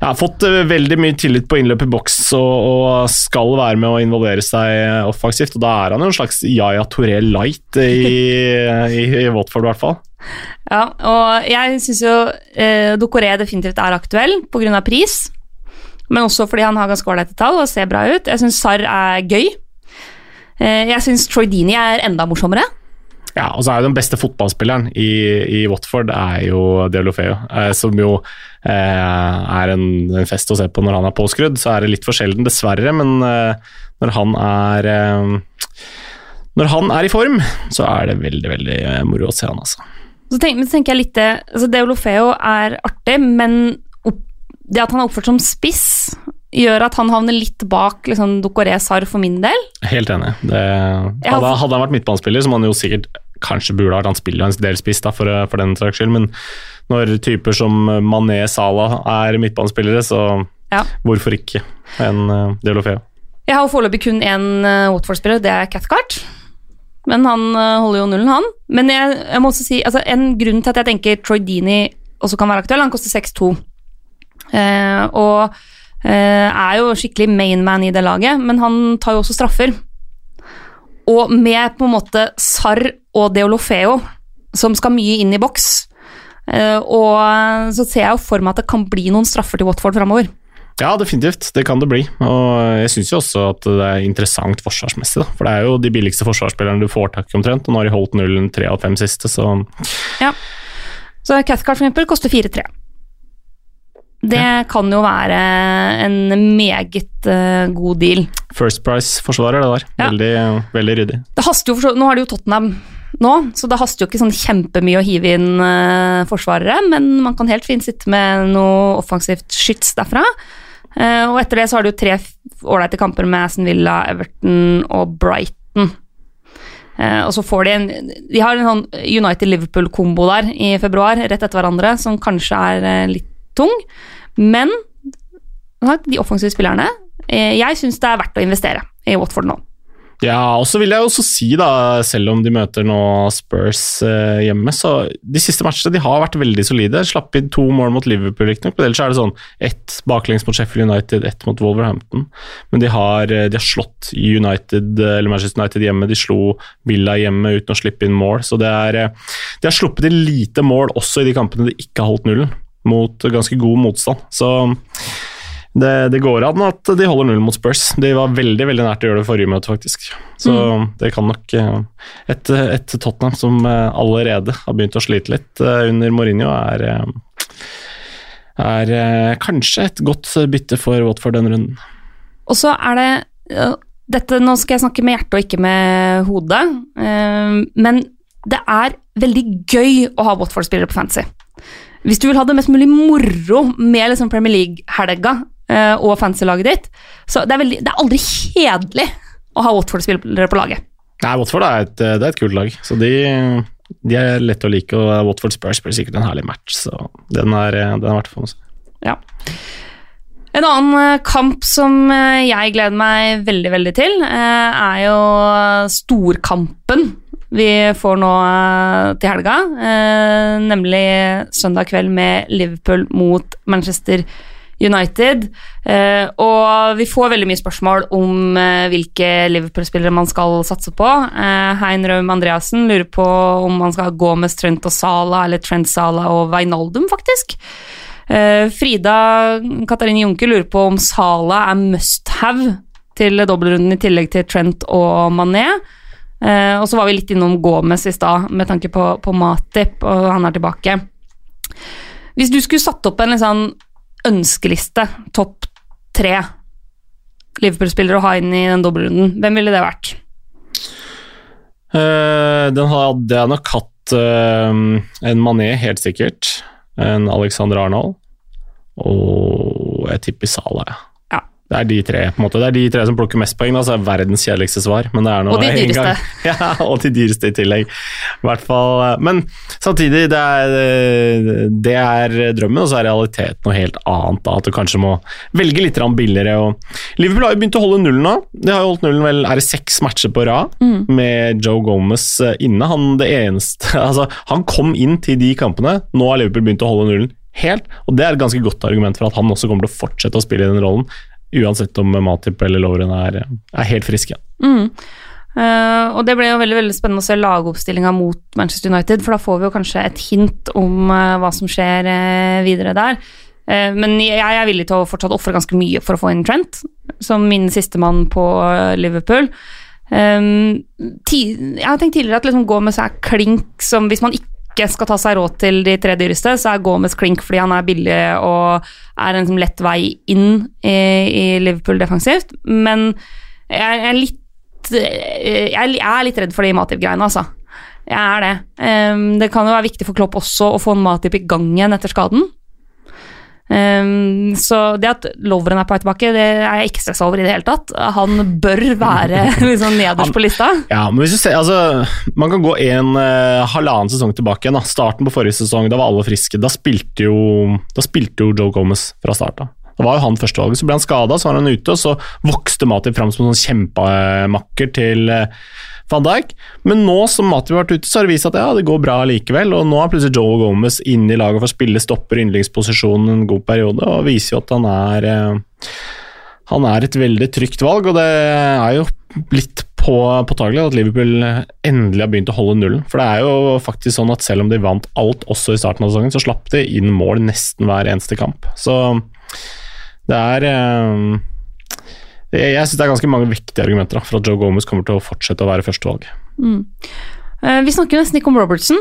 har fått eh, veldig mye tillit på innløp i boks og, og, skal være med å involvere seg offensivt. og Da er han jo en slags Yaya Touré light i, i, i Watford, i hvert fall. Ja, og jeg syns jo eh, Dokoré definitivt er aktuell pga. pris, men også fordi han har ganske ålreite tall og ser bra ut. Jeg syns Sarr er gøy. Eh, jeg syns Troy er enda morsommere. Ja, og så er jo den beste fotballspilleren i, i Watford er jo Deolofeo, eh, som jo eh, er en, en, fest å se på når han er påskrudd. Så er det litt for sjelden, dessverre, men eh, når han er eh, Når han er i form, så er det veldig, veldig eh, moro å se han, altså. Så tenker, tenker jeg litt altså Deolofeo er artig, men opp, det at han er oppført som spiss gjør at han havner litt bak liksom, Dokoré Sar for min del. Helt enig. Det, hadde, hadde, han vært midtbanespiller, som han jo sikkert kanskje burde vært Han spiller jo en del spiss, da, for, for den saks skyld, men når typer som Mané Salah er midtbanespillere, så ja. hvorfor ikke en uh, Deolofeo? Jeg har foreløpig kun én uh, Watford-spiller, det er Cathcart. Men han uh, holder jo nullen, han. Men jeg, jeg, må også si altså, en grunn til at jeg tenker Troy Dini også kan være aktuell, han koster 6-2. Uh, og er jo skikkelig mainman i det laget, men han tar jo også straffer. Og med på en måte Sarr og Deolofeo, som skal mye inn i boks, uh, og så ser jeg jo for meg at det kan bli noen straffer til Watford framover. Ja, definitivt. Det kan det bli. Og jeg syns jo også at det er interessant forsvarsmessig, da. For det er jo de billigste forsvarsspillerne du får tak i omtrent, og nå har de holdt nullen tre av fem siste, så Så Cathcart for eksempel koster 4-3. Det kan jo være en meget uh, god deal. First Price-forsvarer, det der. Ja. Veldig, veldig ryddig. Det haster jo Nå har de jo Tottenham nå, så det haster jo ikke sånn kjempemye å hive inn uh, forsvarere, men man kan helt fint sitte med noe offensivt skyts derfra. Uh, og etter det så har du tre ålreite kamper med Aston Villa, Everton og Brighton. Uh, og så får de en De har en sånn United-Liverpool-kombo der i februar, rett etter hverandre, som kanskje er litt tung, men de offensive spillerne eh, Jeg syns det er verdt å investere i Watford nå. Ja, og så vil jeg også si, da, selv om de møter nå Spurs eh, hjemme, så de siste matchene de har vært veldig solide. Slapp inn to mål mot Liverpool, riktignok, men ellers er det sånn ett baklengs mot Sheffield United, ett mot Wolverhampton. Men de har, eh, de har slått United, eh, eller Manchester United hjemme, de slo Villa hjemme uten å slippe inn mål. Så det er, de har sluppet inn lite mål også i de kampene de ikke har holdt nullen, mot ganske god motstand. Så det, det går an at de holder null mot Spurs. De var veldig veldig nært å gjøre det forrige møte, faktisk. Så det kan nok eh, Et, et Tottenham som eh, allerede har begynt å slite litt eh, under Mourinho, er, er kanskje et godt bytte for Watford denne runden. Og så er det dette, Nå skal jeg snakke med hjertet og ikke med hodet, men det er veldig gøy å ha Watford-spillere på fantasy. Hvis du vil ha det mest mulig moro med liksom Premier League-helga uh, og fantasy-laget ditt, så det er, veldig, det er aldri kjedelig å ha Watford-spillere på laget. Nei, Watford er et, det er et kult lag, så de, de er lette å like. Og Watford Spurs blir sikkert en herlig match, så den er, den er verdt å få med seg. Ja. En annen eh, kamp som eh, jeg gleder meg veldig, veldig til, er jo storkampen vi får nå eh, til helga. eh, Nemlig søndag kveld med Liverpool mot Manchester United. Eh, Og vi får veldig mye spørsmål om hvilke Liverpool-spillere man skal satse på. Hein Raum Andreassen lurer på om man skal gå med Trent og Sala, eller Trent Sala og Wijnaldum, faktisk. Frida Katarine Junker lurer på om Sala er must have til dobbeltrunden i tillegg til Trent og Mané. Eh, og så var vi litt innom Gomez i stad med tanke på, på Matip, og han er tilbake. Hvis du skulle satt opp en sånn ønskeliste, topp tre Liverpool-spillere å ha inn i den dobbeltrunden, hvem ville det vært? Eh, den hadde jeg nok hatt eh, en Mané, helt sikkert. En Alexander Arnold. Og jeg tipper Salah, jeg. Det er de tre på en måte. Det er de tre som plukker mest poeng. Altså, er verdens kjedeligste svar. Men det er noe Og de dyreste. Ja, og de dyreste i tillegg. I hvert fall. eh, Men samtidig, det er, eh, det er drømmen, og så er realiteten noe helt annet. Da, at du kanskje må velge litt billigere. Og Liverpool har jo begynt å holde nullen nå. De har jo holdt nullen vel er det seks matcher på rad med Joe Gomez eh, inne. Han det eneste Altså, han kom inn til de kampene. Nå har Liverpool begynt å holde nullen helt, og det er et ganske godt argument for at han også kommer til å fortsette å spille i den rollen. Uansett om Matip eller Lauren er, er helt friske. Mm. Uh, og det ble jo veldig veldig spennende å se lagoppstillinga mot Manchester United, for da får vi jo kanskje et hint om uh, hva som skjer uh, videre der. Men jeg er villig til å fortsatt ofre ganske mye for å få inn Trent, som min sistemann på Liverpool. Um, jeg har tenkt tidligere at liksom Gomez er klink som Hvis man ikke skal ta seg råd til de tre dyreste, så er Gomez klink fordi han er billig og er en lett vei inn i, i Liverpool defensivt. Men jeg er litt jeg er- litt redd for de Matip-greiene, altså. Jeg er det. Det kan jo være viktig for Klopp også å få Matip i gang igjen etter skaden. Um, så det at Lovren er på vei tilbake, det er jeg ikke stressa over i det hele tatt. Han bør være liksom nederst på lista. Ja, men hvis du ser, altså, Man kan gå en uh, halvannen sesong tilbake igjen. da. Starten på forrige sesong, da var alle friske. Da spilte jo, da spilte jo Joe Gomez fra start av. Det var jo han førstevalget, så ble han skada, så var han ute, og så vokste Matip fram som en sånn kjempemakker til eh, van Dijk. Men nå som Mati har vært ute, så har det vist at ja, det går bra likevel. Og nå er plutselig Joe Gomez inne i laget for å spille, stopper yndlingsposisjonen en god periode, og viser jo at han er eh, han er et veldig trygt valg, og det er jo litt på, påtagelig at Liverpool endelig har begynt å holde nullen. For det er jo faktisk sånn at selv om de vant alt også i starten av sesongen, så slapp de inn mål nesten hver eneste kamp. Så Det er eh, Jeg, synes syns det er ganske mange vektige argumenter da, for at Joe Gomez kommer til å fortsette å være førstevalg. Mm. vi snakker nesten ikke om Robertson.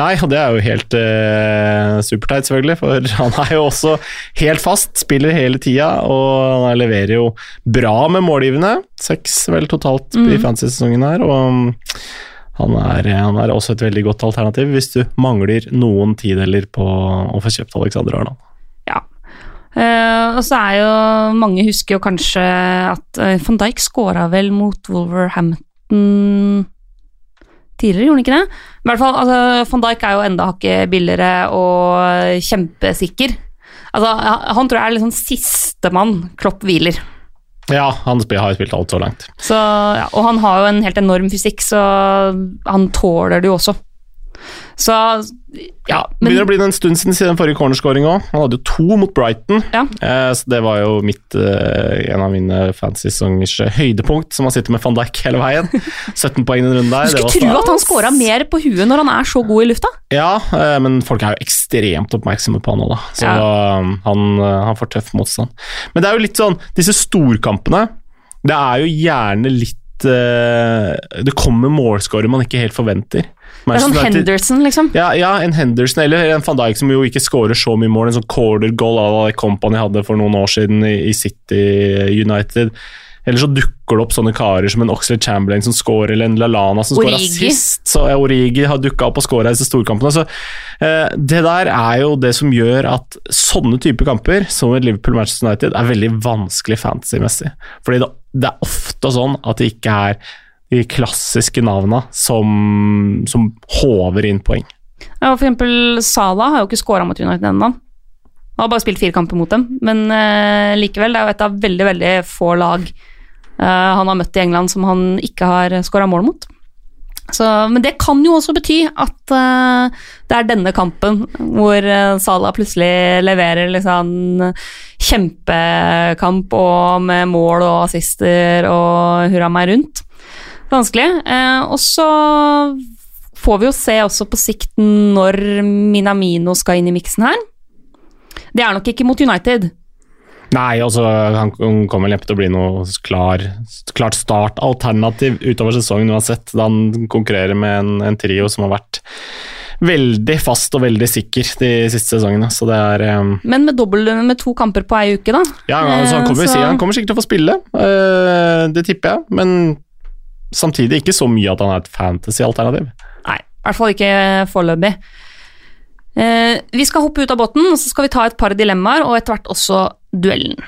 Nei, og det er jo helt eh, superteit, selvfølgelig, for han er jo også helt fast, spiller hele tida, og han leverer jo bra med målgivende. Seks vel totalt i fantasy-sesongen her, og um, han er, han er også et veldig godt alternativ hvis du mangler noen tideler på å få kjøpt Alexander Arnold. Eh, og så er jo Mange husker jo kanskje at uh, van Dijk skåra vel mot Wolverhampton tidligere, gjorde han ikke det? I hvert fall, altså, Van Dijk er jo enda hakket billigere og kjempesikker. Altså, han tror jeg er liksom sistemann Klopp hviler. Ja, han har jo spilt alt så langt. Så, ja, og han har jo en helt enorm fysikk, så han tåler det jo også. Så ja, men Begynner å bli en stund siden siden forrige cornerskåring òg. Han hadde jo to mot Brighton, Ja. eh, så det var jo mitt, eh, en av mine fantasy-sesongers høydepunkt, som har sittet med van Dijk hele veien. 17 poeng i den runden der. du skulle tro at han scora mer på huet når han er så god i lufta. Ja, eh, men folk er jo ekstremt oppmerksomme på han nå, da. Så um, han, eh, han får tøff motstand. Men det er jo litt sånn, disse storkampene, det er jo gjerne litt eh, Det kommer målskårere man ikke helt forventer. Det er sånn Henderson, liksom. ja, ja, en Henderson eller en van Dijk som jo ikke skårer så mye mål. En sånn quarter goal à la Company hadde for noen år siden i, i City United. Eller så dukker det opp sånne karer som en Oxlade Chamberlain som scorer, eller en Lalana som scorer sist. Så ja, Origi har dukka opp og scora i disse storkampene. Så, eh, det der er jo det som gjør at sånne typer kamper, som et Liverpool-Manchester United, er veldig vanskelig fantasy-messig. Fordi det, det er ofte sånn at det ikke er de klassiske navna som, som håver inn poeng. Ja, for eksempel Salah har jo ikke scora mot United ennå. Han har bare spilt fire kamper mot dem, men uh, likevel, det er jo et av veldig, veldig få lag uh, han har møtt i England som han ikke har scora mål mot. Så, men det kan jo også bety at uh, det er denne kampen hvor uh, Salah plutselig leverer liksom kjempekamp og med mål og assister og hurra meg rundt. Vanskelig. Eh, og så får vi jo se også på sikt når Minamino skal inn i miksen her. Det er nok ikke mot United. Nei, altså han kommer vel neppe til å bli noe klar, klart startalternativ utover sesongen uansett, da han konkurrerer med en, en trio som har vært veldig fast og veldig sikker de siste sesongene. Så det er um... Men med, dobbelt, med to kamper på ei uke, da. Ja, altså, han, kommer, Eh, så- han kommer sikkert til å få spille, det tipper jeg, men samtidig ikke så mye at han er et fantasy-alternativ. Nei, i hvert fall ikke foreløpig. Eh, vi skal hoppe ut av båten, og så skal vi ta et par dilemmaer, og etter hvert også duellen.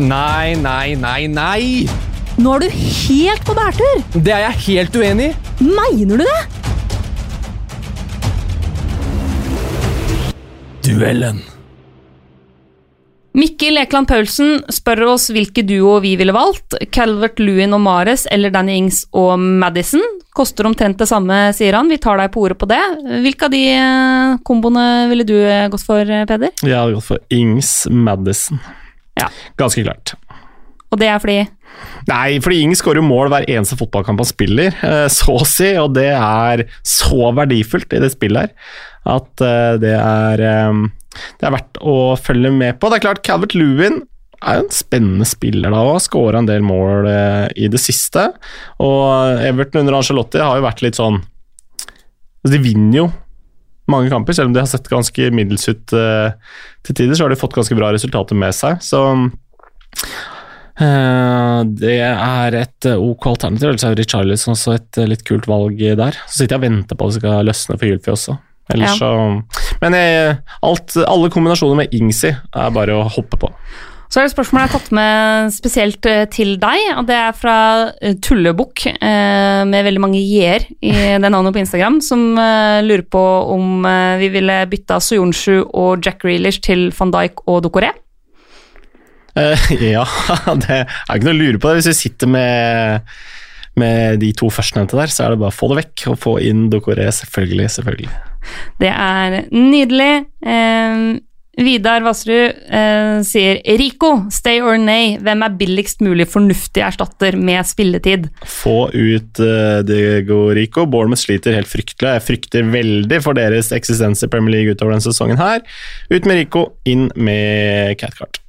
Nei, nei, nei, nei! Nå er du helt på bærtur! Det er jeg helt uenig i. Mener du det? Duellen. Mikkel Ekeland Paulsen spør oss hvilke duo vi ville valgt. Calvert Lewin og Mares eller Danny Ings og Madison. Koster omtrent det samme, sier han. Vi tar deg på ordet på det. Hvilke av de eh, komboene ville du eh, gått for, eh, Peder? Jeg hadde gått for Ings Madison. Ja. Ganske klart. Og det er fordi Nei, fordi Ings skårer mål hver eneste fotballkamp han spiller, så å si, og det er så verdifullt i det spillet her at det er det er verdt å følge med på. Det er klart, Calvert Lewin er jo en spennende spiller da òg, skåra en del mål eh, i det siste. Og Everton under Angelotti har jo vært litt sånn altså, De vinner jo mange kamper, selv om de har sett ganske middels ut eh, til tider, så har de fått ganske bra resultater med seg. Så Eh, det er et ok alternativ. Ellers er Richarlison også et litt kult valg der. Så sitter jeg og venter på at det skal løsne for Gylfi også. Ellers så Men jeg, alt, alle kombinasjoner med Ingsi er bare å hoppe på. Så er det spørsmålet jeg har tatt med spesielt eh, til deg, og det er fra eh, Tullebukk, eh, med veldig mange j-er i det navnet på Instagram, som lurer på om vi ville bytta Soyonshu og Jack Reelish til van Dijk og Dokoré. Uh, ja, det er ikke noe å lure på det. Hvis vi sitter med, med de to førstnevnte der, så er det bare å få det vekk og få inn Dokoré, selvfølgelig. selvfølgelig. Det er nydelig. Eh, Vidar Vassrud eh, sier Rico, stay or nay, hvem er billigst mulig fornuftig erstatter med spilletid? Få ut eh, Diego Rico. Bournemouth sliter helt fryktelig. Jeg frykter veldig for deres eksistens i Premier League utover denne sesongen her. Ut med Rico, inn med Catcart.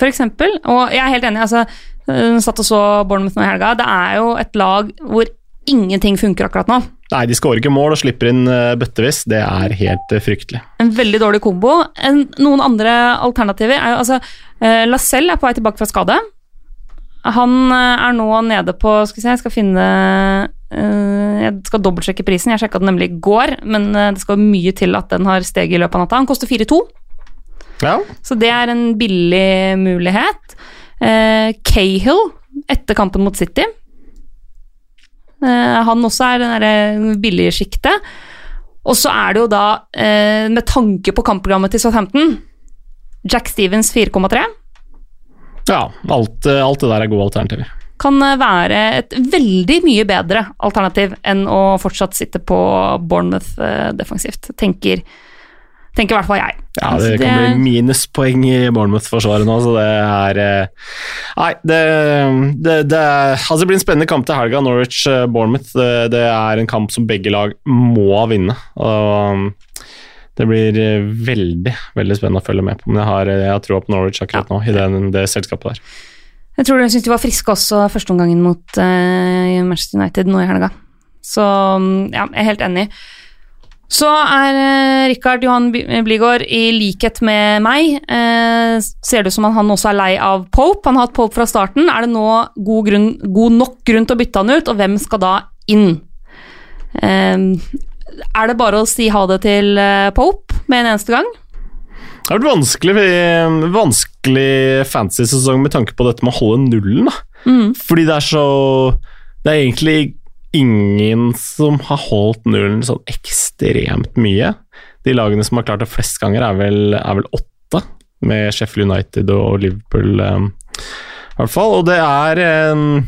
For eksempel, og jeg er helt enig, altså, øh, satt og så Bournemouth nå i helga, det er jo et lag hvor ingenting funker akkurat nå. Nei, de skårer ikke mål og slipper inn uh, bøttevis. Det er helt uh, fryktelig. En veldig dårlig kombo. En, noen andre alternativer er jo altså eh, Lacelle er på vei tilbake fra skade. Han er nå nede på Skal vi se, jeg skal finne Jeg skal dobbeltsjekke prisen. Jeg sjekka den nemlig i går, men det skal mye til at den har steget i løpet av natta. Han koster 4-2. Ja. Så det er en billig mulighet. Cahill etter kampen mot City Eh, han også er den det billige sjiktet. Og så er det jo da, eh, med tanke på kampprogrammet til Southampton, Jack Stevens 4,3. Ja, alt, eh, alt, det der er gode alternativer. Kan være et veldig mye bedre alternativ enn å fortsatt sitte på Bournemouth defensivt, tenker tenker i hvert fall jeg. Ja, det, det kan bli minuspoeng i Bournemouth-forsvaret nå, så det er eh, Nei, det, det, det, altså det blir en spennende kamp til helga. Norwich-Bournemouth. Det, det, er en kamp som begge lag må vinne. og um, det blir eh, veldig veldig spennende å følge med på, men jeg har, jeg har troa på Norwich akkurat nå, i det, det selskapet der. Jeg tror de syntes de var friske også førsteomgangen mot uh, Manchester United nå i helga. Så um, ja, jeg er helt enig. Så er eh, Rikard Johan Bligård i likhet med meg eh, Ser det ut som at han også er lei av Pope. Han har hatt Pope fra starten. Er det nå god, grunn, god nok grunn til å bytte han ut, og hvem skal da inn? Eh, er det bare å si ha det til eh, Pope med en eneste gang? Det har vært vanskelig, vanskelig fantasy-sesong med tanke på dette med å holde nullen. Da. Mm. Fordi det er så Det er egentlig ingen som har holdt nullen sånn ekstremt mye. De lagene som har klart det flest ganger, er vel, er vel åtte, med Sheffield United og Liverpool um, i hvert fall. Og det er um,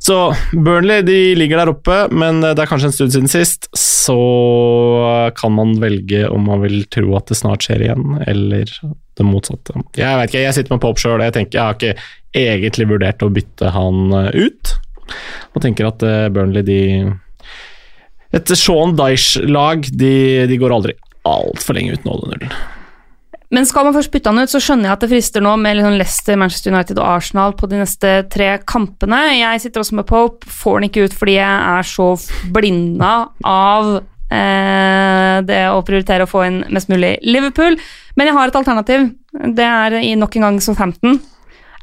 Så Burnley de ligger der oppe, men det er kanskje en stund siden sist. Så kan man velge om man vil tro at det snart skjer igjen, eller det motsatte. Jeg vet ikke, jeg sitter med Pop sjøl, jeg tenker jeg har ikke egentlig vurdert å bytte han ut. Og tenker at uh, Burnley, de Et Sean Dyche-lag, de, de, går aldri altfor lenge uten å holde nullen. Men skal man først bytte han ut, så skjønner jeg at det frister nå med liksom Leicester, Manchester United og Arsenal på de neste tre kampene. Jeg sitter også med Pope, får den ikke ut fordi jeg er så blinda av eh, det å prioritere å få inn mest mulig Liverpool. Men jeg har et alternativ. Det er i nok en gang som 15.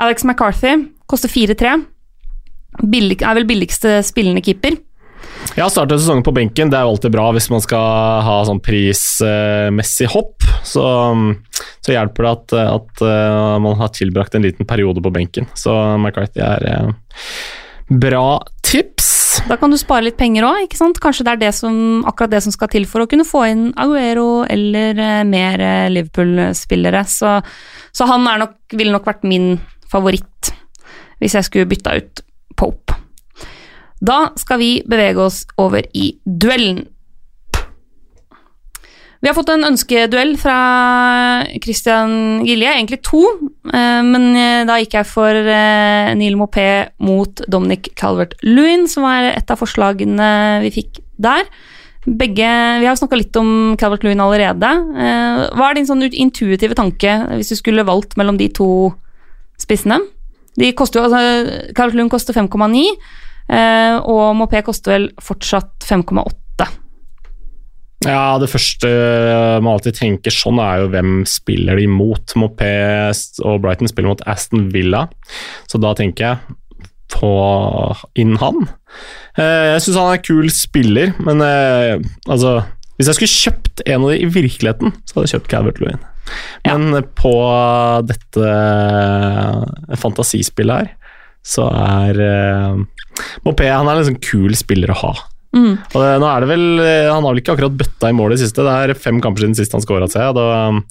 Alex McCarthy koster 4-3 billig, er vel billigste spillende keeper. Ja, starte sesongen på benken det er jo alltid bra hvis man skal ha sånn prismessig hopp. Så, så hjelper det at, at, uh, man har tilbrakt en liten periode på benken. Så McCarthy er uh, bra tips. Da kan du spare litt penger òg, ikke sant. Kanskje det er det som, akkurat det som skal til for å kunne få inn Aguero eller uh, mer Liverpool-spillere. Så, så, han nok, ville nok vært min favoritt hvis jeg skulle bytta ut Pope. Da skal vi bevege oss over i duellen. Vi har fått en ønskeduell fra Christian Gilje, egentlig to. Eh, men eh, da gikk jeg for eh, Neil Mopé mot Dominic Calvert-Lewin, som var et av forslagene vi fikk der. Begge, Vi har snakka litt om Calvert-Lewin allerede. Hva er din sånn intuitive tanke hvis du skulle valgt mellom de to spissene? De koster jo, altså, Lund koster 5,9, eh, og Mopé koster vel fortsatt 5,8. Ja, det første man alltid tenker sånn, er jo hvem spiller de mot. Mopé og Brighton spiller mot Aston Villa, så da tenker jeg på inn han. Eh, jeg syns han er en kul spiller, men eh, altså Hvis jeg skulle kjøpt en av de i virkeligheten, så hadde jeg kjøpt Calvert Lewin. Men ja. på dette eh, fantasispillet her, så er uh, Mopé han er en liksom kul spiller å ha. Mm. Og det, nå er det vel eh, Han har vel ikke akkurat bøtta i mål i siste. Det er fem kamper siden sist han scora, ser jeg.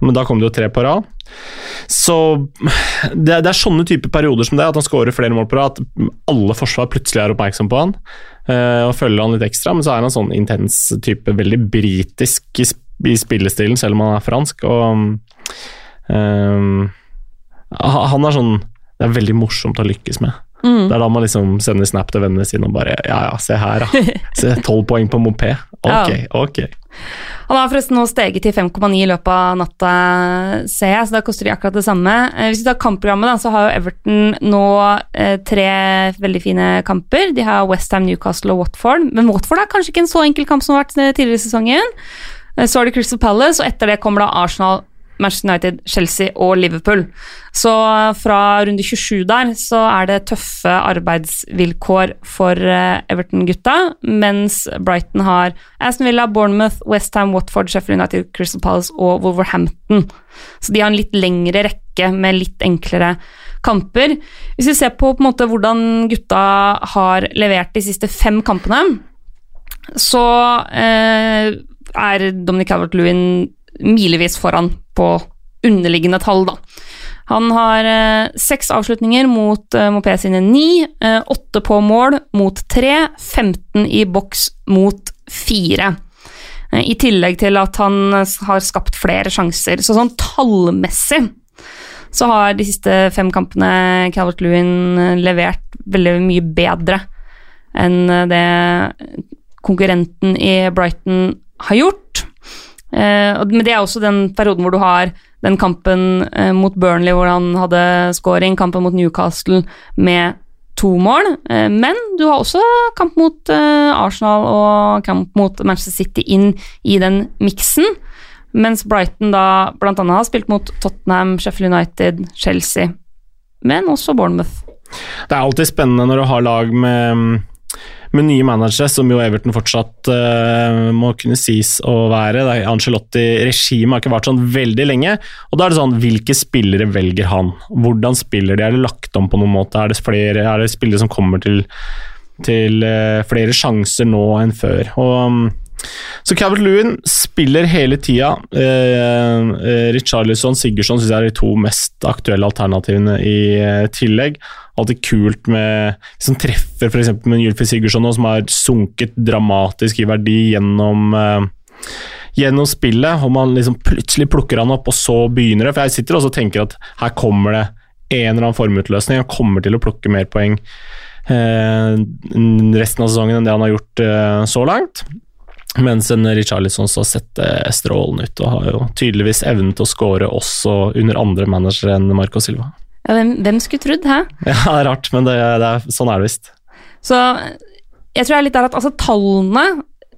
Men da kom det jo tre på rad. Så det, det er sånne type perioder som det, at han scorer flere mål på rad, at alle forsvar plutselig er oppmerksom på han eh, og følger han litt ekstra. Men så er han en sånn intens type, veldig britisk i, i spillestilen, selv om han er fransk. Og um, han er sånn Det er veldig morsomt å lykkes med. Mm. Det er da man liksom sender snap til vennene sine og bare Ja, ja, se her, da. Se, Tolv poeng på moped. Ok, ok. Han har forresten nå steget til 5,9 i løpet av natta, ser jeg, så da koster de akkurat det samme. Eh, Hvis vi tar kampprogrammet, da, så har jo Everton nå eh, tre veldig fine kamper. De har Westham, Newcastle og Watford, men Watford er kanskje ikke en så enkel kamp som har vært eh, tidligere i sesongen. Eh, Så har de Crystal Palace, og etter det kommer da Arsenal, Manchester United, Chelsea og Liverpool. Så fra runde 27 der så er det tøffe arbeidsvilkår for eh, Everton-gutta, mens Brighton har Aston Villa, Bournemouth, Westham, Watford, Sheffield United, Crystal Palace og Wolverhampton. Så de har en litt lengre rekke med litt enklere kamper. Hvis vi ser på, på en måte, hvordan gutta har levert de siste fem kampene, så eh, er Dominic Calvert-Lewin milevis foran på underliggende tall, da. Han har eh, seks avslutninger mot eh, Mopé sine ni, eh, åtte på mål mot tre, 15 i boks mot fire. I tillegg til at han har skapt flere sjanser. Så sånn tallmessig så har de siste fem kampene Calvert-Lewin eh, levert veldig mye bedre enn det konkurrenten i Brighton har gjort. Eh, men det er også den perioden hvor du har den kampen eh, mot Burnley hvor han hadde scoring, kampen mot Newcastle med to mål. Eh, men du har også kamp mot Arsenal og kamp mot Manchester City inn i den miksen. Mens Brighton da annet har spilt mot Tottenham, Sheffield United, Chelsea, men også Bournemouth. Det er alltid spennende når du har lag med, med nye managere, som jo Everton fortsatt uh, må kunne sies å være. Det Ancelotti-regimet har ikke vært sånn veldig lenge. og da er det sånn, Hvilke spillere velger han? Hvordan spiller de? Er det lagt om på noen måte? Er det, flere, er det spillere som kommer til, til uh, flere sjanser nå enn før? Og um, så Calvert Lewin spiller hele tida. Eh, eh, Richarlison Sigurdsson syns jeg er de to mest aktuelle alternativene i eh, tillegg. Alltid kult med Som treffer f.eks. med Julfi Sigurdsson, som har sunket dramatisk i verdi gjennom eh, gjennom spillet, og man liksom plutselig plukker han opp, og så begynner det. For jeg sitter også og tenker at her kommer det en eller annen formutløsning. Han kommer til å plukke mer poeng eh, resten av sesongen enn det han har gjort eh, så langt. Mens en Richarlison så har sett eh, strålende ut, og har jo tydeligvis evnen til å skåre også under andre managere enn Marco Silva. Ja, hvem, hvem skulle trodd, hæ? Ja, det er rart, men det, det er, sånn er det visst. Så jeg tror jeg er litt der at altså, tallene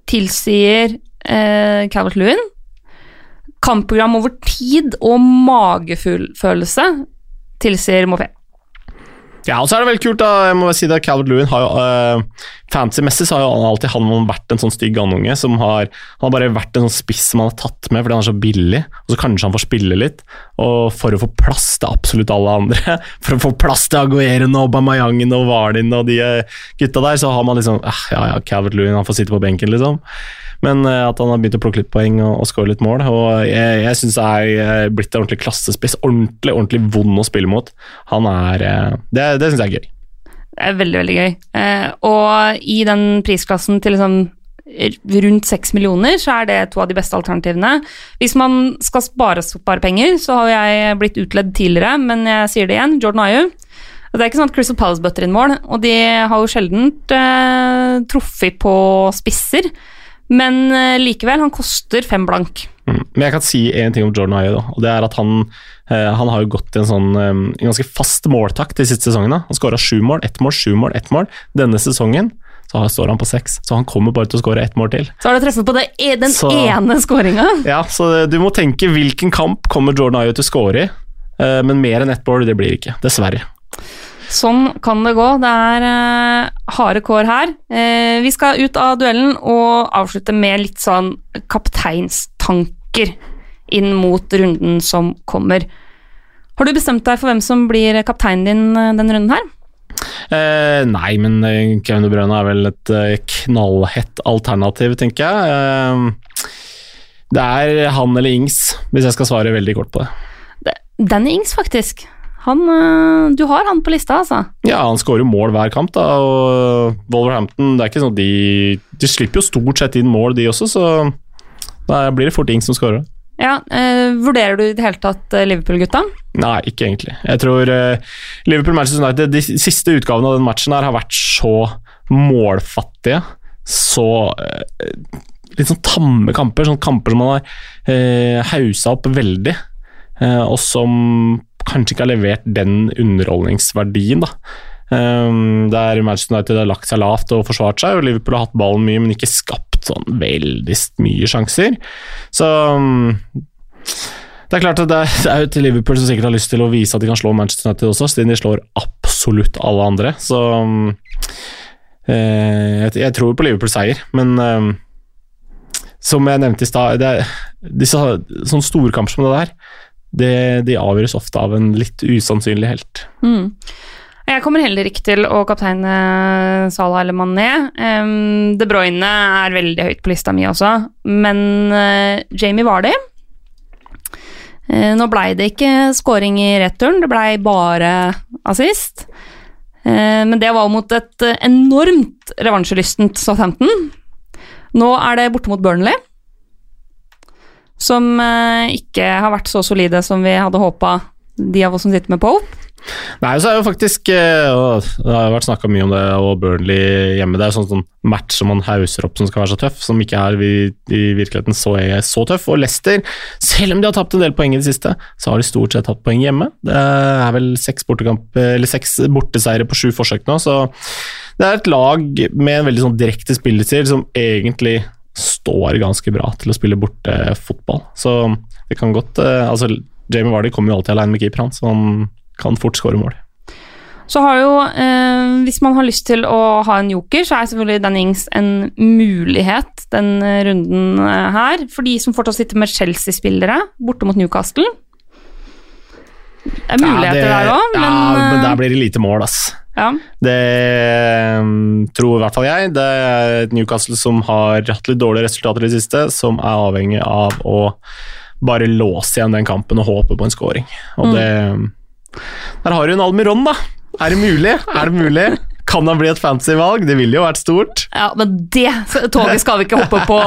tilsier eh, Calvert Lewin. Kampprogram over tid og magefølelse tilsier Mopé. Ja, og så er det veldig kult, da. Jeg må si det, Calvert Lewin har jo uh, Fancy-messig så har jo alltid han vært en sånn stygg andunge som har Han har bare vært en sånn spiss som han har tatt med fordi han er så billig, og så kanskje han får spille litt. Og for å få plass til absolutt alle andre, for å få plass til Agueren og Bamayangen og Varlin og de eh, gutta der, så har man liksom eh, Ja, ja, Calvert Lewin, han får sitte på benken, liksom. Men eh, at han har begynt å plukke litt poeng og, og skåre litt mål. Og jeg, jeg syns det er blitt en ordentlig klassespiss. Ordentlig ordentlig vond å spille mot. Han er eh, Det, det syns jeg er gøy. Det er veldig, veldig gøy. Eh, og i den prisklassen til liksom rundt seks millioner, så er det to av de beste alternativene. Hvis man skal spare, spare penger, så har jeg blitt utledd tidligere, men jeg sier det igjen, Jordan Ayu. Det er ikke sånn at Crystal Palace bøtter inn mål, og de har jo sjelden eh, truffet på spisser. Men eh, likevel, han koster fem blank. Mm. Men jeg kan si én ting om Jordan Ayew, og det er at han, eh, han har gått i en sånn en ganske fast måltakt de siste sesongene. Han skåra sju mål, ett mål, sju mål, ett mål. Denne sesongen så står han på seks, så han kommer bare til å skåre ett mål til. Så har du treffet på det, e- den Så- ene skåringa. Ja, så du må tenke hvilken kamp kommer Jordan Ayew til å skåre i, eh, men mer enn ett mål, det blir ikke. Dessverre. Sånn kan det gå. Det er eh, harde kår her. Eh, vi skal ut av duellen og avslutte med litt sånn kapteinstanker inn mot runden som kommer. Har du bestemt deg for hvem som blir kapteinen din eh, denne runden her? Eh, nei, men eh, Kevin De Bruyne er vel et eh, knallhett alternativ, tenker jeg. Eh, det er han eller Ings, hvis jeg skal svare veldig kort på det. Det- Danny Ings, faktisk. Han, øh, du har han på lista, altså. Ja, han skårer mål hver kamp, da, og Wolverhampton det er ikke sånn at de, de slipper jo stort sett inn mål, de også, så da blir det fort Ings som skårer. Ja, eh, Vurderer du i det hele tatt øh, Liverpool-gutta? Nei, ikke egentlig. Jeg tror eh, Liverpool-Manchester United de siste utgavene av den matchen her har vært så målfattige, så eh, litt sånn tamme kamper, sånne kamper som man har eh, hausa opp veldig, eh, og som kanskje ikke har levert den underholdningsverdien, da. Um, der Manchester United har lagt seg lavt og forsvart seg, og Liverpool har hatt ballen mye, men ikke skapt sånn veldig mye sjanser. Så um, det er klart at det er, jo til Liverpool som sikkert har lyst til å vise at de kan slå Manchester United også, siden de slår absolutt alle andre. Så um, eh, jeg, tror på Liverpools seier, men um, som jeg nevnte i stad, det sånne storkamper som det der, det, de avgjøres ofte av en litt usannsynlig helt. Mm. Jeg kommer heller ikke til å kapteine Salah eller Mané. Um, De Bruyne er veldig høyt på lista mi også, men uh, Jamie Vardy uh, Nå blei det ikke scoring i returen, det blei bare assist. Uh, Men det var mot et eh, enormt revansjelystent Southampton. Nå er det borte mot Burnley, som eh, ikke har vært så solide som vi hadde håpa, de av oss som sitter med Pope. Nei, så er jo faktisk eh, Det har vært snakka mye om det, og Burnley hjemme. Det er jo sånn, sånn match som man hauser opp som skal være så tøff, som ikke er i, virkeligheten så, er så tøff. Og Leicester, selv om de har tapt en del poeng i det siste, så har de stort sett tatt poeng hjemme. Det er vel seks, seks borteseiere på sju forsøk nå, så det er et lag med en veldig sånn direkte spillestil som egentlig står ganske bra til å spille bortefotball. Så det kan godt eh, Altså, Jamie Vardy kommer jo alltid alene med keeperen, så han kan fort skåre mål. Så har jo, eh, hvis man har lyst til å ha en joker, så er selvfølgelig Dan Ings en mulighet den eh, runden eh, her. For de som fortsatt sitter med Chelsea-spillere borte mot Newcastle. Det er muligheter Ja, det- der òg, men, Ja, men eh, der blir det lite mål, ass. Ja. Det um, tror i hvert fall jeg. Det er et Newcastle som har hatt litt dårlige resultater i det siste, som er avhengig av å bare låse igjen den kampen og håpe på en scoring. Og det Der har du en Almiron, da. Er det mulig? Er det mulig? Kan han bli et fancy valg? Det ville jo vært stort. ja, men det toget skal vi ikke hoppe på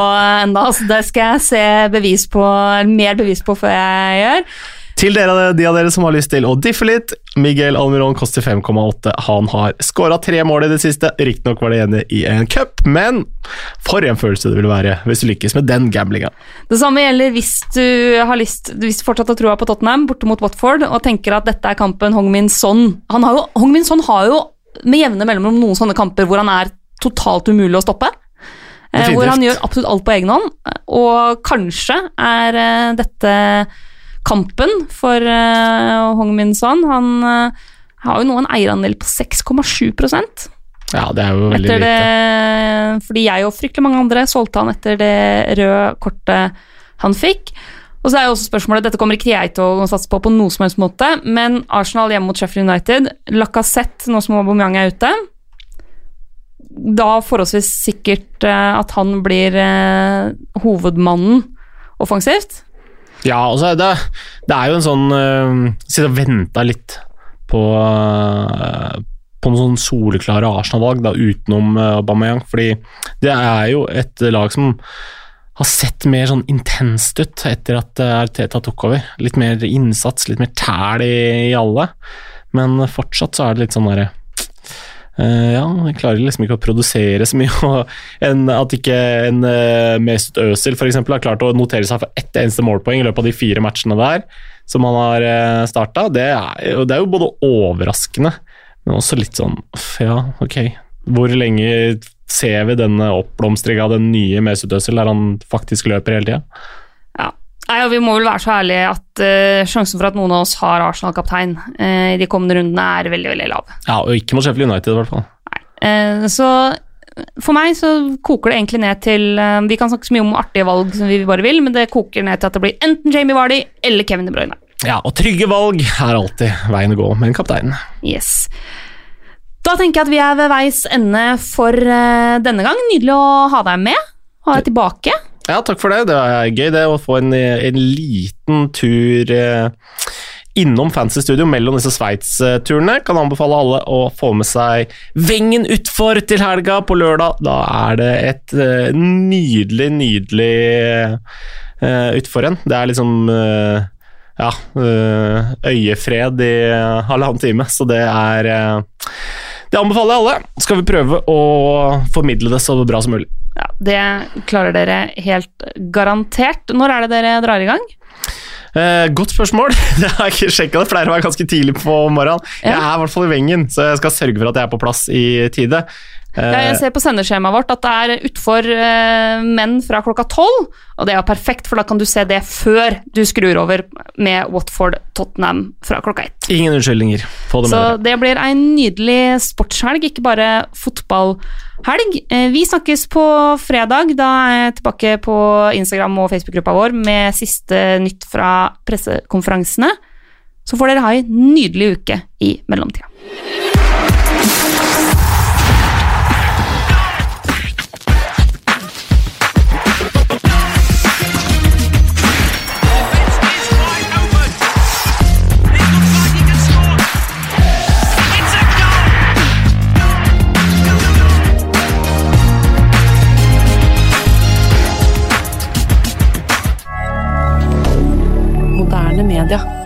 ennå. Så det skal jeg se bevis på, mer bevis på før jeg gjør. Til dere, de av dere som har lyst til å diffe litt, Miguel Almiron koster 5,8. Han har skåra tre mål i det siste. Riktignok var det ene i en cup, men for en følelse det vil være hvis du lykkes med den gamblinga. Det samme gjelder hvis du har lyst Hvis du fortsatt har troa på Tottenham borte mot Watford og tenker at dette er kampen Hong-Min Son han har jo, Hong-Min Son har jo med jevne mellomrom noen sånne kamper hvor han er totalt umulig å stoppe. Eh, Definitivt. hvor han gjør absolutt alt på egen hånd. Og kanskje er eh, dette kampen for uh, Hong-Min Son. Han uh, har jo nå en eierandel på 6,7% Ja, det er jo veldig etter lite. det, fordi jeg og fryktelig mange andre solgte han etter det røde kortet han fikk. Og så er jo også spørsmålet, Dette kommer ikke jeg til å satse på på noen som helst måte, men Arsenal hjemme mot Sheffield United, Lacassette nå som Aubameyang er ute Da forholdsvis sikkert eh, at han blir hovedmannen offensivt. Ja, altså det, det er jo en sånn uh, Sitte og vente litt på uh, på noen sånn soleklare Arsenal-valg da, utenom uh, Aubameyang. Fordi det er jo et lag som har sett mer sånn intenst ut etter at Arteta tok over. Litt mer innsats, litt mer tæl i, i alle. Men fortsatt så er det litt sånn derre Eh, ja, jeg klarer liksom ikke å produsere så mye. og At ikke en uh, Mesut Özil eksempel, har klart å notere seg for ett eneste målpoeng i løpet av de fire matchene der som han har uh, starta, det, det er jo både overraskende, men også litt sånn Ja, ok. Hvor lenge ser vi denne oppblomstringa av den nye Mesut Özil, der han faktisk løper hele tida? Nei, og Vi må vel være så ærlige at uh, sjansen for at noen av oss har Arsenal-kaptein eh, i de kommende rundene, er veldig veldig lav. Ja, og ikke mot Sheffield United, i hvert fall. Uh, så for meg så koker det egentlig ned til Vi kan snakke så mye om artige valg som vi bare vil, men det koker ned til at det blir enten Jamie Vardy eller Kevin De Bruyne. Ja, og trygge valg er alltid veien å gå med en kaptein. Yes. Da tenker jeg at vi er ved veis ende for denne gang. Nydelig å ha deg med. Ha deg tilbake. Ja, takk for det. Det er gøy det å få en, en liten tur eh, innom Fancy Studio mellom disse Sveits-turene. Kan anbefale alle å få med seg Vengen utfor til helga på lørdag. Da er det et eh, nydelig, nydelig eh, utfor en. Det er liksom ja, øyefred i halvannen time, så det er Det anbefaler jeg alle. Skal vi prøve å formidle det så bra som mulig. Ja, Det klarer dere helt garantert. Når er det dere drar i gang? Eh, godt spørsmål. Det har jeg ikke sjekka. Det pleier å være ganske tidlig på morgenen. Jeg er i hvert fall i Vengen, så jeg skal sørge for at jeg er på plass i tide. Eh, Ja, jeg ser på sendeskjemaet vårt at det er utfor eh, menn fra klokka tolv, og det er perfekt, for da kan du se det før du skrur over med Watford-Tottenham fra klokka ett. Ingen unnskyldninger. Få det med Så dere. det blir en nydelig sportshelg, ikke bare fotballhelg. Eh, Vi snakkes på fredag. Da er jeg tilbake på Instagram og Facebook-gruppa vår med siste nytt fra pressekonferansene. Så får dere ha en nydelig uke i mellomtida. rien dire.